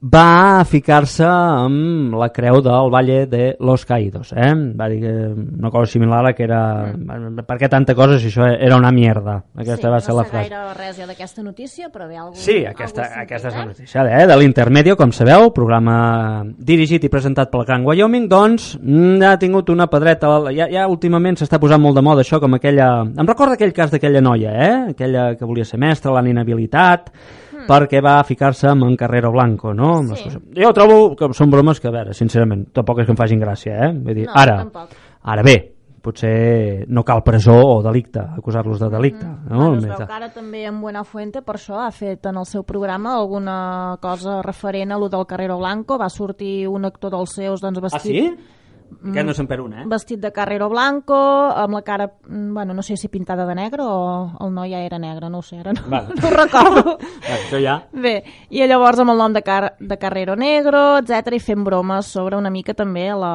va ficar-se amb la creu del Valle de los Caídos. Eh? Va dir que una cosa similar a que era... Mm. Per què tanta cosa si això era una mierda? Aquesta sí, va ser no la sé frase. gaire res d'aquesta notícia, però bé, algú, Sí, aquesta, algú aquesta és la notícia eh? de l'Intermedio, com sabeu, programa dirigit i presentat pel Gran Wyoming, doncs mm, ha tingut una pedreta, ja, ja últimament s'està posant molt de moda això, com aquella... Em recorda aquell cas d'aquella noia, eh? aquella que volia ser mestra, l'han inhabilitat, Hmm. perquè va ficar-se amb en Carrero Blanco, no? Amb les Sí. coses. Jo trobo que són bromes que, a veure, sincerament, tampoc és que em facin gràcia, eh? Vull dir, No, ara, tampoc. ara bé, potser no cal presó o delicte, acusar-los de delicte. No? Bueno, es veu que ara també en Buenafuente per això ha fet en el seu programa alguna cosa referent a lo del Carrero Blanco. Va sortir un actor dels seus doncs, Ah, vestit... sí? Mm. Aquest no se'n per un, eh? Vestit de Carrero Blanco, amb la cara, mm, bueno, no sé si pintada de negre o el noi ja era negre, no ho sé, ara no, Vale. no ho recordo. [LAUGHS] Això ja... Bé, i llavors amb el nom de, Car de Carrero Negro, etc i fent bromes sobre una mica també la...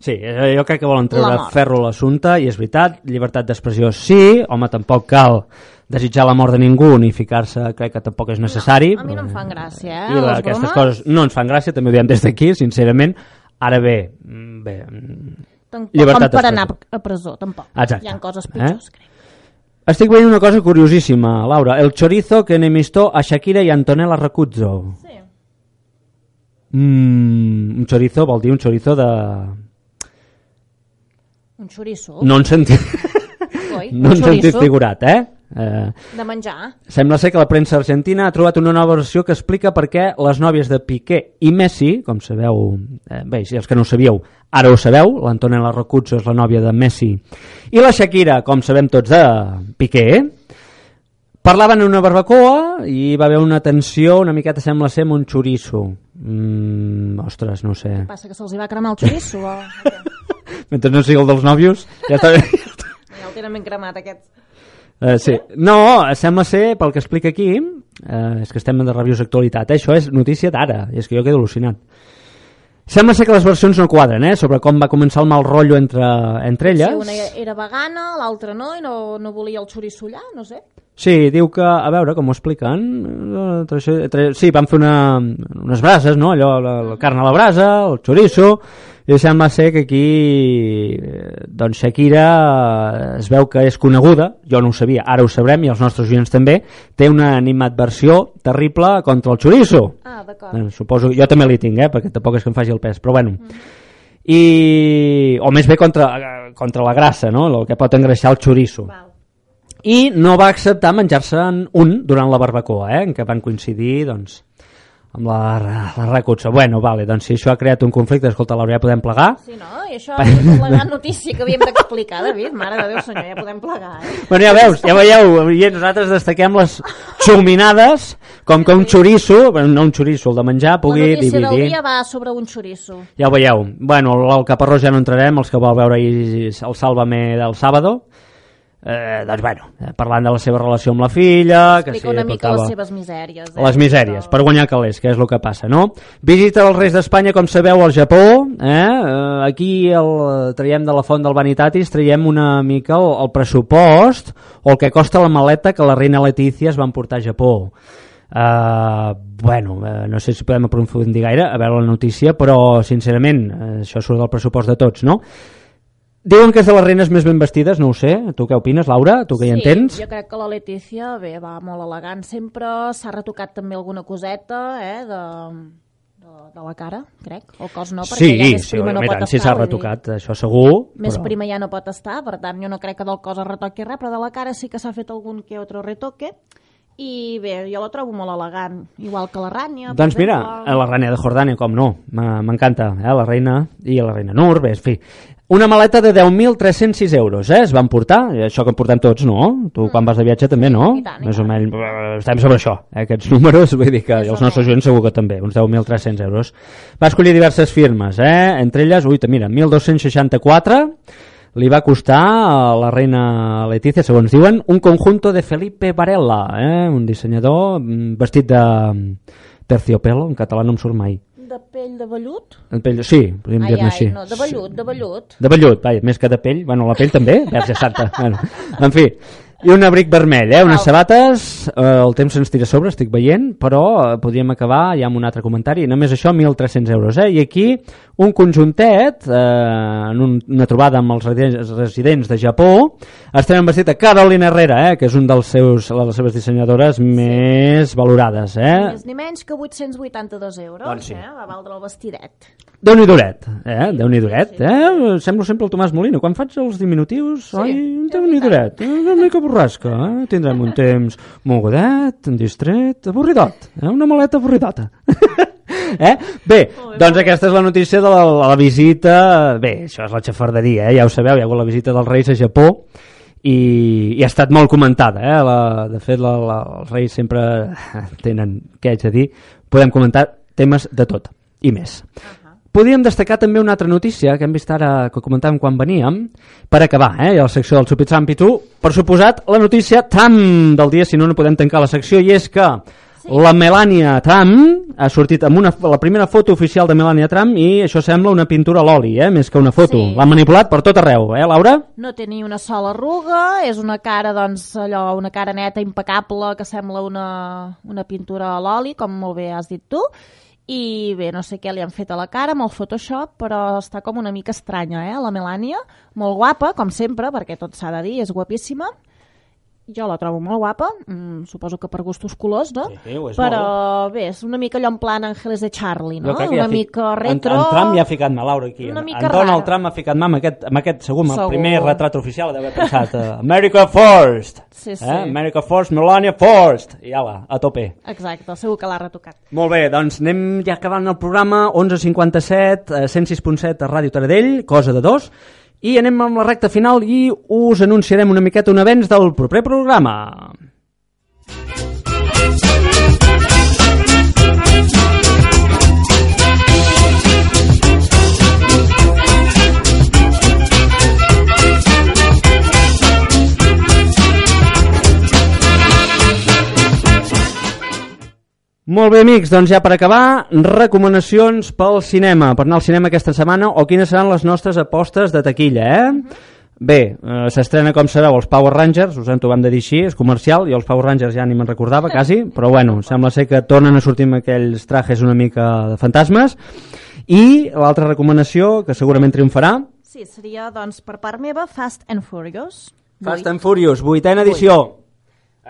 Sí, eh, jo crec que volen treure La ferro a l'assumpte i és veritat, llibertat d'expressió sí, home, tampoc cal desitjar la mort de ningú ni ficar-se, crec que tampoc és necessari. A mi no em fan gràcia, eh, I la, aquestes bromes. coses no ens fan gràcia, també ho diem des d'aquí, sincerament. Ara bé, mm, bé, mm, Tampoc llibertat com per anar a presó, tampoc. Exacte. Hi ha coses Eh? pitjors, crec. Estic veient una cosa curiosíssima, Laura. El chorizo que enemistó a Shakira i Antonella Racuzzo. Sí. Mm, un chorizo vol dir un chorizo de... Un xoriço. No en sentit... [LAUGHS] No en sentit chorizo. figurat, eh? Eh? De menjar. Sembla ser que la premsa argentina ha trobat una nova versió que explica per què les nòvies de Piqué i Messi, com sabeu, eh, bé, si els que no ho sabíeu, ara ho sabeu, l'Antonella Rocuzzo és la nòvia de Messi, i la Shakira, com sabem tots, de Piqué, parlaven en una barbacoa i hi va haver una tensió, una miqueta sembla ser amb un xoriço. Mm, ostres, no sé. Passa que se'ls va cremar el xoriço o... [LAUGHS] Mentre no sigui el dels nòvios, ja està bé. Ja el tenen ben cremat aquests. Uh, sí. No, sembla ser, pel que explica aquí, uh, és que estem de reviews d'actualitat, eh? això és notícia d'ara, i és que jo quedo al·lucinat. Sembla ser que les versions no quadren, eh? sobre com va començar el mal rotllo entre, entre Sí, elles. una era vegana, l'altra no, i no, no volia el xoriço allà, no sé. Sí, diu que, a veure, com ho expliquen, eh, sí, van fer una, unes brases, no? Allò, la, la carn a la brasa, el chorizo, i sembla ser que aquí, eh, doncs Shakira eh, es veu que és coneguda, jo no ho sabia, ara ho sabrem, i els nostres oients també, té una animadversió terrible contra el chorizo. Ah, d'acord. Suposo, jo també li tinc, eh, perquè tampoc és que em faci el pes, però bueno. I, o més bé contra, contra la grassa, no? el que pot engreixar el chorizo. I no va acceptar menjar-se'n un durant la barbacoa, eh, en què van coincidir doncs, amb la, la recutsa. Bueno, vale, doncs si això ha creat un conflicte, escolta, Laura, ja podem plegar? Sí, no? I això és la gran notícia que havíem d'explicar, David. Mare de Déu, senyor, ja podem plegar, eh? Bueno, ja veus, ja veieu, i nosaltres destaquem les xuminades, com que un xoriço, no un xoriço, el de menjar, pugui la notícia del dividir. dia va sobre un xoriço. Ja ho veieu. Bueno, al Caparrós ja no entrarem, els que vol veure ahir el Sálvame del Sábado. Eh, doncs bueno, eh, parlant de la seva relació amb la filla... que Explica sí, una mica les seves misèries. Eh? les misèries, per guanyar calés, que és el que passa, no? Visita dels Reis d'Espanya, com sabeu, al Japó. Eh? Eh, aquí el, traiem de la font del Vanitatis, traiem una mica el, el pressupost o el que costa la maleta que la reina Letícia es va emportar a Japó. Uh, bueno, uh, no sé si podem aprofundir gaire a veure la notícia, però sincerament uh, això surt del pressupost de tots, no? Diuen que és de les reines més ben vestides, no ho sé. Tu què opines, Laura? Tu que hi sí, entens? jo crec que la Letícia, bé, va molt elegant sempre, s'ha retocat també alguna coseta, eh, de, de, de la cara, crec. El cos no, perquè sí, ja més sí, prima no i pot tant, estar. si s'ha vull dir, retocat, això segur. Més però... prima ja no pot estar, per tant, jo no crec que del cos es retoqui res, però de la cara sí que s'ha fet algun que otro retoque. I bé, jo la trobo molt elegant, igual que la Rània. Doncs mira, exemple. la reina de Jordània, com no, m'e- m'encanta, eh? la reina i la reina Nur, bé, en fi. Una maleta de 10.306 euros, eh? Es van portar, i això que en portem tots, no? Tu quan vas de viatge també, no? i tant, i Més o menys, estem sobre això, eh? aquests números, vull dir que i els nostres oients segur que també, uns 10.300 euros. Va escollir diverses firmes, eh? Entre elles, ui, mira, 1.264, li va costar a la reina Letícia, segons diuen, un conjunto de Felipe Varela, eh? un dissenyador mm, vestit de mm, terciopelo, en català no em surt mai. De pell de vellut? En pell, sí, podríem dir-ne ai, així. no, de vellut, de vellut. De vellut, vai, més que de pell, bueno, la pell també, [LAUGHS] verge santa. Bueno, en fi, i un abric vermell, eh? unes sabates, eh, el temps se'ns tira sobre, estic veient, però eh, podríem acabar ja amb un altre comentari, només això 1.300 euros, eh? i aquí un conjuntet, eh, en un, una trobada amb els residents, residents de Japó, estem vestit a Carolina Herrera, eh? que és un dels seus, les seves dissenyadores més valorades. Ni Eh? més ni menys que 882 euros, Doncs sí. eh? va valdre el vestidet. Déu-n'hi duret, eh? Déu-n'hi duret, eh? Semblo sempre el Tomàs Molino. Quan faig els diminutius, ai, Déu-n'hi duret, eh? una mica borrasca, eh? Tindrem un temps mogudet, distret, avorridot, eh? Una maleta avorridota. [LAUGHS] eh? Bé, doncs aquesta és la notícia de la, la visita... Bé, això és la xafarderia, eh? Ja ho sabeu, hi ha hagut la visita dels Reis a Japó i, i ha estat molt comentada, eh? La, de fet, la, la, els Reis sempre tenen, què haig de dir, podem comentar temes de tot i més. Podríem destacar també una altra notícia que hem vist ara, que comentàvem quan veníem, per acabar, eh, la secció del Supitzam Pitu, per suposat, la notícia Trump del dia, si no, no podem tancar la secció, i és que la Melania Trump ha sortit amb una, la primera foto oficial de Melania Trump i això sembla una pintura a l'oli, eh, més que una foto. Sí. L'ha manipulat per tot arreu, eh, Laura? No té ni una sola arruga, és una cara, doncs, allò, una cara neta, impecable, que sembla una, una pintura a l'oli, com molt bé has dit tu, i bé, no sé què li han fet a la cara amb el Photoshop, però està com una mica estranya, eh, la Melania, molt guapa, com sempre, perquè tot s'ha de dir, és guapíssima, jo la trobo molt guapa, mm, suposo que per gustos colors, no? Sí, és Però bé, és una mica allò en plan Ángeles de Charlie, no? Una ja fi- mica retro... En, en Trump ja ha ficat mà, Laura, aquí. Una mica en Donald rara. Trump ha ficat mà amb aquest, amb aquest segur, amb el Segur. primer retrat oficial d'haver pensat eh, America First! Sí, sí. Eh? America First, Melania First! I ala, a tope. Exacte, segur que l'ha retocat. Molt bé, doncs anem ja acabant el programa 11.57, eh, 106.7 a Ràdio Taradell, cosa de dos, i anem amb la recta final i us anunciarem una miqueta un avenç del proper programa. Molt bé, amics, doncs ja per acabar, recomanacions pel cinema, per anar al cinema aquesta setmana, o quines seran les nostres apostes de taquilla, eh? Bé, eh, s'estrena, com sabeu, els Power Rangers, us hem vam de dir així, és comercial, i els Power Rangers ja ni me'n recordava, quasi, però bueno, sembla ser que tornen a sortir amb aquells trajes una mica de fantasmes, i l'altra recomanació, que segurament triomfarà, Sí, seria, doncs, per part meva, Fast and Furious. Fast and Furious, vuitena edició.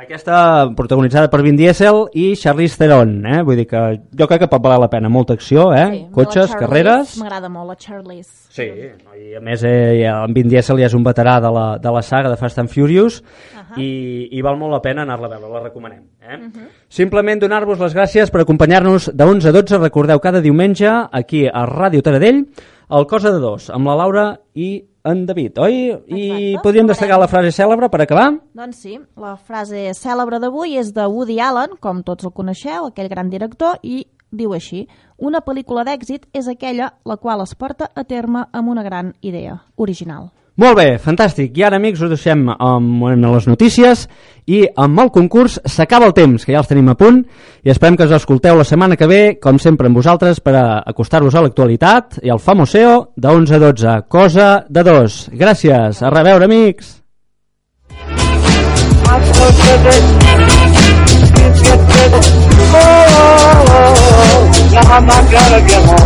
Aquesta protagonitzada per Vin Diesel i Charlize Theron, eh? Vull dir que jo crec que pot valer la pena. Molta acció, eh? Sí, Cotxes, carreres... M'agrada molt la Charlize. Sí, i a més eh, ja, en Vin Diesel ja és un veterà de la, de la saga de Fast and Furious uh -huh. i, i val molt la pena anar-la a veure, la recomanem. Eh? Uh -huh. Simplement donar-vos les gràcies per acompanyar-nos de 11 a 12, recordeu, cada diumenge aquí a Ràdio Taradell, el Cosa de Dos, amb la Laura i en David, oi? I podríem destacar la frase cèlebre per acabar? Doncs sí, la frase cèlebre d'avui és de Woody Allen, com tots el coneixeu, aquell gran director, i diu així, una pel·lícula d'èxit és aquella la qual es porta a terme amb una gran idea original. Molt bé, fantàstic. I ara, amics, us deixem amb, amb les notícies i amb el concurs s'acaba el temps, que ja els tenim a punt, i esperem que us escolteu la setmana que ve, com sempre amb vosaltres, per acostar-vos a l'actualitat i al famoseo de 11 a 12. Cosa de dos. Gràcies. A reveure, amics. Oh, oh, oh, oh, I'm not gonna get home.